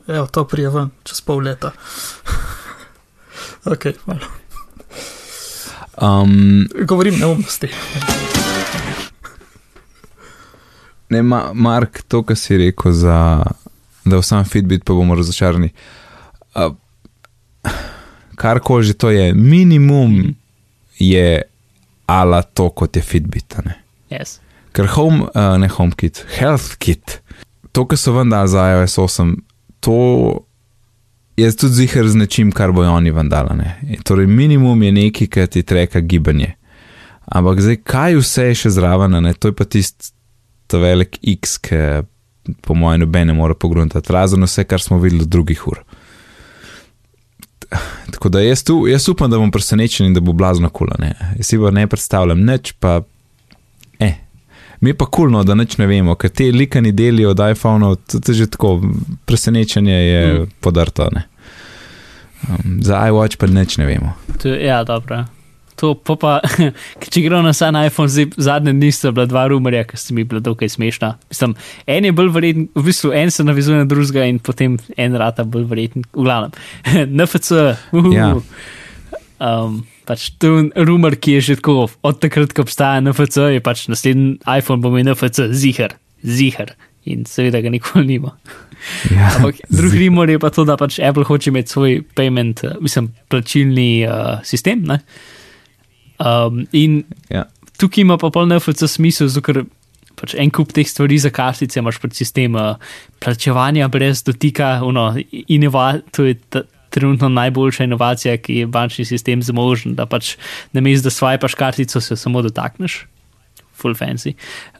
Evo, to prije ven, čez pol leta. [laughs] ok, malo. Um, Govorim neumnosti. ne, ma, Mark, to, kar si rekel, za, da v sam Fitbit pa bomo razočarani. Uh, Karkoli že to je, minimum je ala to, kot je Fitbit. a ne. yes. Ker home, uh, ne HomeKit, HealthKit to, kar so vendar za iOS 8, to je tudi zihar z nečim, kar bojo oni vendala. Ne? Torej, minimum je neki, ki ti treka gibanje. Ampak zdaj, kaj vse je še zraven, ne? to je pa tisti velik X, ki po mojem noben ne more pogruntati, razen vse, kar smo videli od drugih ur. Tako da jaz, tu, jaz upam, da bom presenečen in da bo blazno kula. Ne? Jaz si pa ne predstavljam, nič pa. Eh. Mi je pa kulno, da nič ne vemo, ker te likani deli od iPhone-ov, to je že tako, presenečenje je mm. podrto. Ne? Um, za iWatch pa nič ne vemo. To, ja, dobro. To pa, [laughs] pa če gremo na sam iPhone, zdaj, zadnje dni sta bila dva rumorja, ki sta mi bila dokaj smešna. Mislim, en je bolj verjeten, v bistvu en se navizuje na drugega in potem en rata bolj verjeten. V glavnem, [laughs] NFC, uhu. Ja. Um, pač to je rumor, ki je že tako od takrat, ko obstaja NFC, je pač naslednji iPhone bo imel NFC, zihar, zihar. In seveda ga nikoli nima. Ja, [laughs] Ampak drugi rumor je pa to, da pač Apple hoče imeti svoj payment, eh, mislim, plačilni uh, sistem. Ne? Um, in ja. tukaj ima pa polno NFC smisel, ker pač en kup teh stvari za kartice imaš pred sistem uh, plačevanja brez dotika, uno, inova, to je ta, trenutno najboljša inovacija, ki je bančni sistem zmožen, da pač namesto da swipaš kartico, se samo dotakneš, full fancy.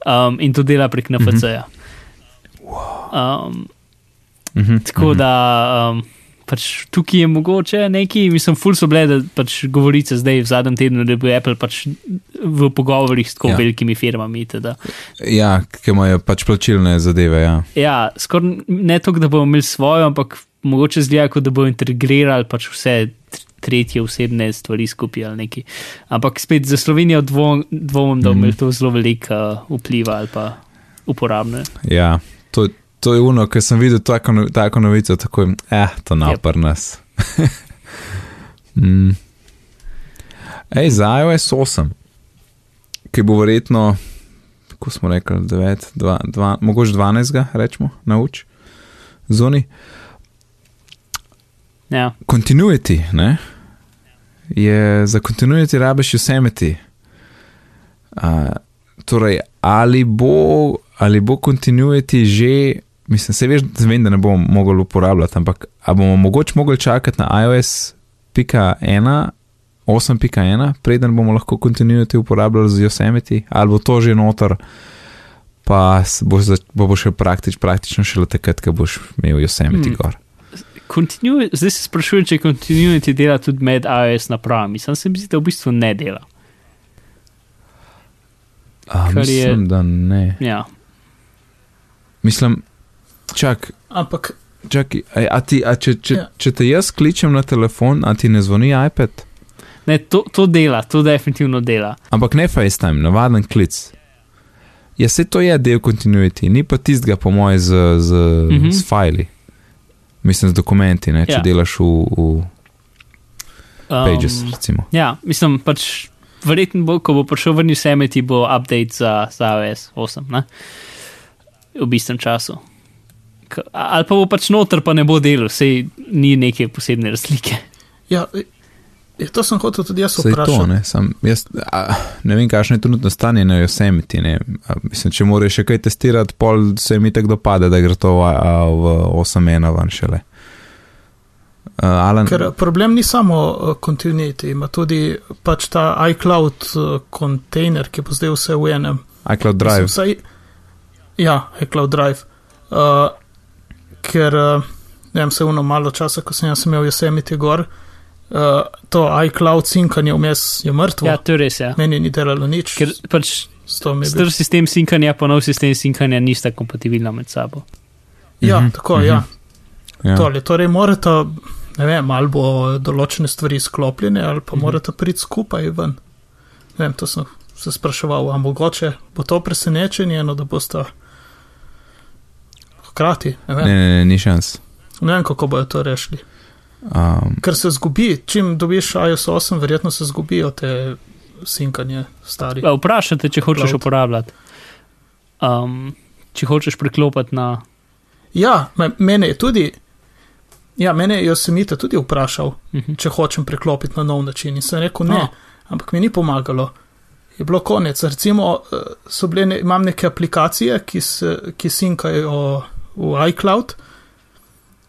Um, in to dela prek NFC-ja. Um, Mhm, tako mhm. da um, pač tukaj je mogoče neki, mislim, full so bile, da pač govorice zdaj v zadnjem tednu, da bo Apple pač v pogovorih s tako ja. velikimi firmami. Teda. Ja, ki imajo pač plačilne zadeve. Ja. Ja, skoraj ne toliko, da bomo imeli svojo, ampak mogoče zgleda, kot da bo integrirali pač vse tr- tretje osebne stvari skupaj ali neki. Ampak spet za Slovenijo dvom, dvomim, da bo imel to zelo veliko uh, vpliva ali pa uporabne. Ja, to, to je uno, ker sem videl tako, no- tako novico, tako je, eh, to Yep. napr nas. [laughs] mm. Ej, za iOS 8, ki bo verjetno, kako smo rekli, 9, 2, 2, mogoče 12, rečemo, nauč, zoni. Ja, Continuity, ne? Je za continuity rabiš Yosemite. Uh, torej, ali bo, ali bo continuity že, mislim, se veš, da vem, da ne bomo mogli uporabljati, ampak ali bomo mogoče mogli čakati na iOS pika 1, 8.1, preden bomo lahko continuity uporabljali z Yosemite, ali bo to že noter, pa bo, za, bo, bo še praktič, praktično šele takrat, ko boš imel Yosemite Hmm. hmm. gor. Continue, zdaj se sprašujem, če continuity dela tudi med iOS napravami. Sam se mi zdi, da v bistvu ne dela. A, Kar je- mislim, da ne. Ja. Mislim, čak, Ampak čak, a, a ti, a če, če, Ja. če te jaz kličem na telefon, a ti ne zvoni iPad, Ne, to, to dela, to definitivno dela. ampak ne FaceTime, navaden klic. Ja, se to je del continuity, ni pa tistega, po mojem, z, z, mm. -hmm. z fajli. Mislim, z dokumenti, ne, če Ja. delaš v, v Um, Pages. recimo. ja, mislim pač, verjetno bo, ko bo prišel ven Yosemite, bo update za, za iOS 8, ne? v bistvu času. K, ali pa bo pač noter, pa ne bo delal, sej ni neke posebne razlike. ja, ja, to sem hotel tudi jaz Saj to, vprašati. ne, sam, jaz, a, ne vem, kakšno je trenutno stanje na Yosemite. Ne, a, mislim, če moraš še kaj testirati, pol se mi tako dopade, da gre to v, a, v 8.1 ven šele. Uh, Alan, Ker problem ni samo continuity, ima tudi pač ta iCloud kontejner, ki bo zdaj vse v enem. iCloud Drive. Mislim, Vsaj, ja, iCloud Drive. Uh, ker, ne vem, se uno malo časa, ko sem jaz imel Yosemite gor, uh, to iCloud sinkanje vmes je mrtvo. Ja, to je res. Ja. Meni ni delalo nič. Ker pač je star sistem sinkanja, pa nov sistem sinkanja nista kompatibilna med sabo. Ja, Mhm, tako, mhm. ja. Ja. Tole, torej morata, ne vem, ali bo določene stvari sklopljene, ali pa Mhm. morata priti skupaj ven. Ne vem, to sem se spraševal, a mogoče bo to presenečenje, no da bosta hkrati. Ne vem, Ne, ne. ne, ne, ni šans. ne vem, kako bojo to rešili. Um, Ker se zgubi, čim dobiš iOS 8, verjetno se zgubijo te sinkanje stari. Ja, Vprašajte, če hočeš Cloud. uporabljati. Um, če hočeš priklopiti na. Ja, me- mene je tudi. Ja, mene je Yosemite tudi vprašal, Mhm. če hočem preklopiti na nov način. In sem rekel ne, No. ampak mi ni pomagalo. Je bilo konec. Recimo, eh, so bile, ne, imam neke aplikacije, ki, se, ki sinkajo v iCloud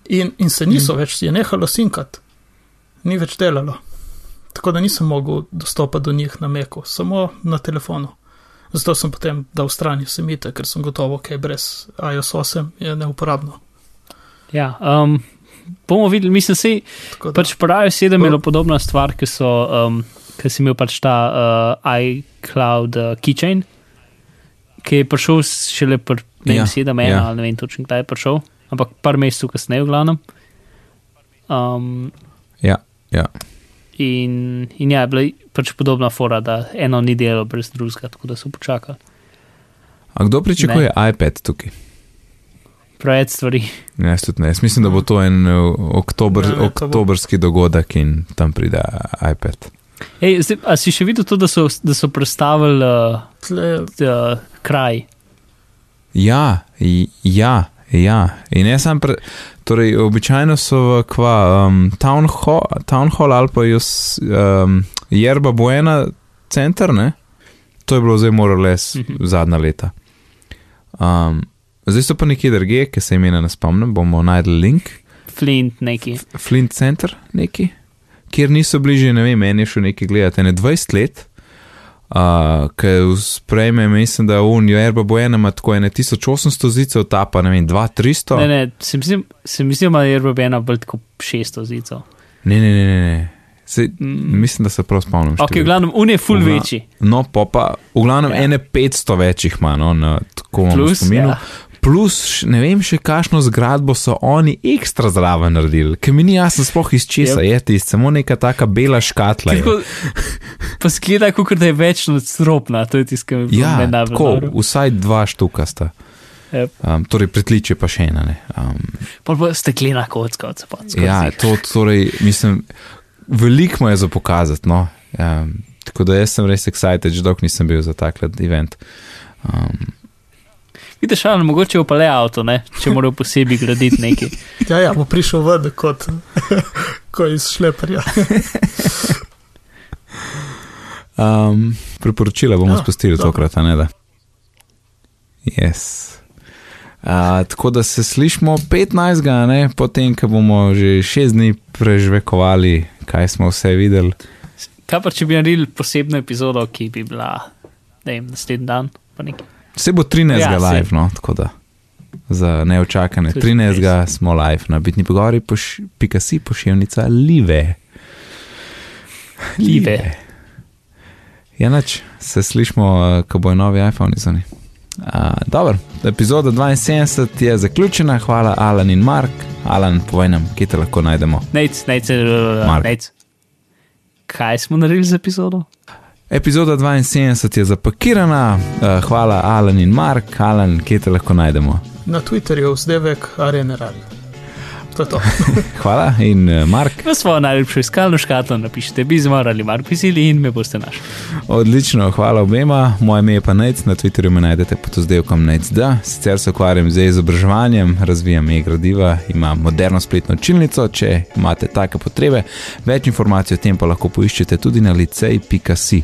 in, in se niso mm. več, je nehalo sinkati, ni več delalo. Tako da nisem mogel dostopati do njih na Meku, samo na telefonu. Zato sem potem dal strani semite, ker sem gotovo, da okay, brez iOS 8 je neuporabno. Ja, um, bomo videli, mislim, si pač pravi sedem je bilo podobna stvar, ki so, um, ki si imel pač ta uh, iCloud uh, keychain, ki je prišel šele pr, ne vem, ja, sedem, ena ja. ali ne vem točno, kdaj je prišel, ampak par mesecev kasneje v glavnem. Um, ja, ja. In, in ja, bila je pač podobna fora, da eno ni delo brez drugega, tako da so počakali. A kdo pričakuje ne. iPad tukaj? Preveč stvari. Ne, jaz tudi ne. Jaz mislim, da bo to en uh, oktober, ne, ne, oktobrski bo... dogodek in tam pride iPad. Ej, zdaj, a si še videl to, da so, da so predstavili uh, uh, kraj? Ja, ja, ja. In jaz sem pre. Torej, običajno so v kva, um, town, hall, town Hall ali pa jaz, um, Jerba Buena center, ne? To je bilo zdaj morales mm -hmm. zadnja leta. Um, zdaj so pa neki druge, ki se imena ne spomnim, bomo najdli link. Flint neki. Flint center neki, kjer niso bližje, ne vem, meni je šel neki gledati, ne 20 let. Uh, Ker sprejme, mislim, da Unijo Erba bo ena ima tako 1800 zicev, ta pa ne vem, 2300. Ne, ne, se mislim, se mislim, da je Erba bo ena bolj tako 600 zicev. Ne, ne, ne, ne. Se, mm. Mislim, da se prav spomnim. Ok, v glavnem, Unijo je full Ugla, večji. No, pa pa, v glavnem, ja. ene 500 večjih ima, no, na tako Plus, spominu. Ja plus ne vem še kakšno zgradbo so oni ekstra zraven naredili, ker mi ni jasno sploh iz česa yep. je tisto, samo neka taka bela škatla. Tako, pa skleda, kot da je večno stropna, to je tisto, kar mi ja, je najbolj. Vsaj dva štuka sta. Yep. Um, torej, pretliče pa še ena. Um, pa bo steklena kocka od spodaj. Ja, to torej, mislim, veliko mu je za pokazati. No? Um, tako da jaz sem res excited, že dolgo nisem bil za taklet event. Um, Vidiš, ali mogoče pa le avto, ne? če morajo posebej graditi nekaj. [laughs] ja, ja, bo prišel ven kot, [laughs] kot iz šleperja. [laughs] um, priporočila bomo ja, spustili tokrat, ne da. Yes. Uh, tako da se slišmo 15. ne, potem, ko bomo že 6 dni prežvekovali, kaj smo vse videli. Kaj pa, če bi naredili posebno epizodo, ki bi bila, ne vem, naslednji dan, pa nekaj. Vse bo 13. Ja, live, no, tako da za neočakane. 13. smo live na bitni pogovori, poš, pika si pošiljnica live. Live. Janač, se slišmo, ko bo novi iPhone izvoni. Dobro, epizoda 72 je zaključena, hvala Alan in Mark. Alan, povej nam, kje te lahko najdemo. Nec, nec, nec. Kaj smo naredili z epizodo? Epizoda 72 je zapakirana, uh, hvala Alan in Mark, Alan, kje te lahko najdemo? Na Twitterju, vzdevek, areneral. To to. [laughs] hvala in uh, Mark. V svojo najljubšo iskalno škatlo napišite bizmar ali Mark pisili in me boste našli. Odlično, hvala obema. Moje ime je pa Nec, na Twitterju me najdete pod vzdevkom Nec. Da, sicer se ukvarjam z izobraževanjem, razvijam e-gradiva, imam moderno spletno učilnico, če imate take potrebe. Več informacij o tem pa lahko poiščete tudi na licej.si.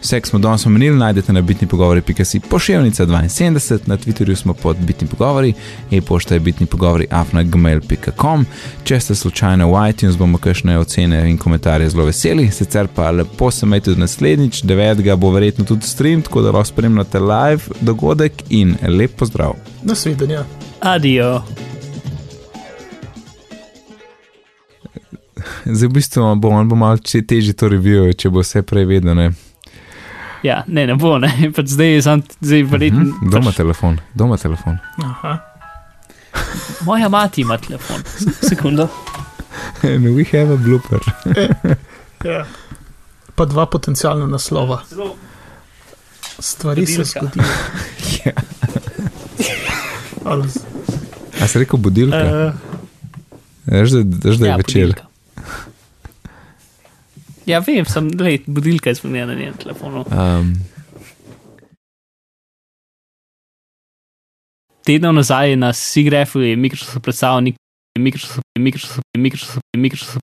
Vse, kar smo danes omenili, najdete na bitni pogovori.si pošiljnica 72, na Twitterju smo pod bitni pogovori, e-pošta je bitni pogovori afnagmail.com. Če ste slučajno v iTunes, bomo kakšne ocene in komentarje zelo veseli, sicer pa lepo se majte tudi naslednjič, 9. bo verjetno tudi stream, tako da lahko spremljate live dogodek in lep pozdrav. Nasvidenja. Adijo. Zdaj, v bistvu bo malo težje to review, če bo vse prej vedno. Ja, ne, ne bo, ne. [laughs] Pač zdaj je sam, zdaj verjetno. Mm -hmm. Doma pač... telefon, doma telefon. Aha. Moja mati ima telefon. Sekundo. And [laughs] we have a blooper. ja. Pa dva potencijalna naslova. Stvari budilka. se zgodijo. [laughs] ja. A si rekel budilka? Uh, Veš, da, da je ja, večer. Budilka. Ja, vem, sem lej, budilka izpolnjena na njenem telefonu. Um. Tedno nazaj na SIGREF-u je Microsoft Microsoft, Microsoft, Microsoft, Microsoft, Microsoft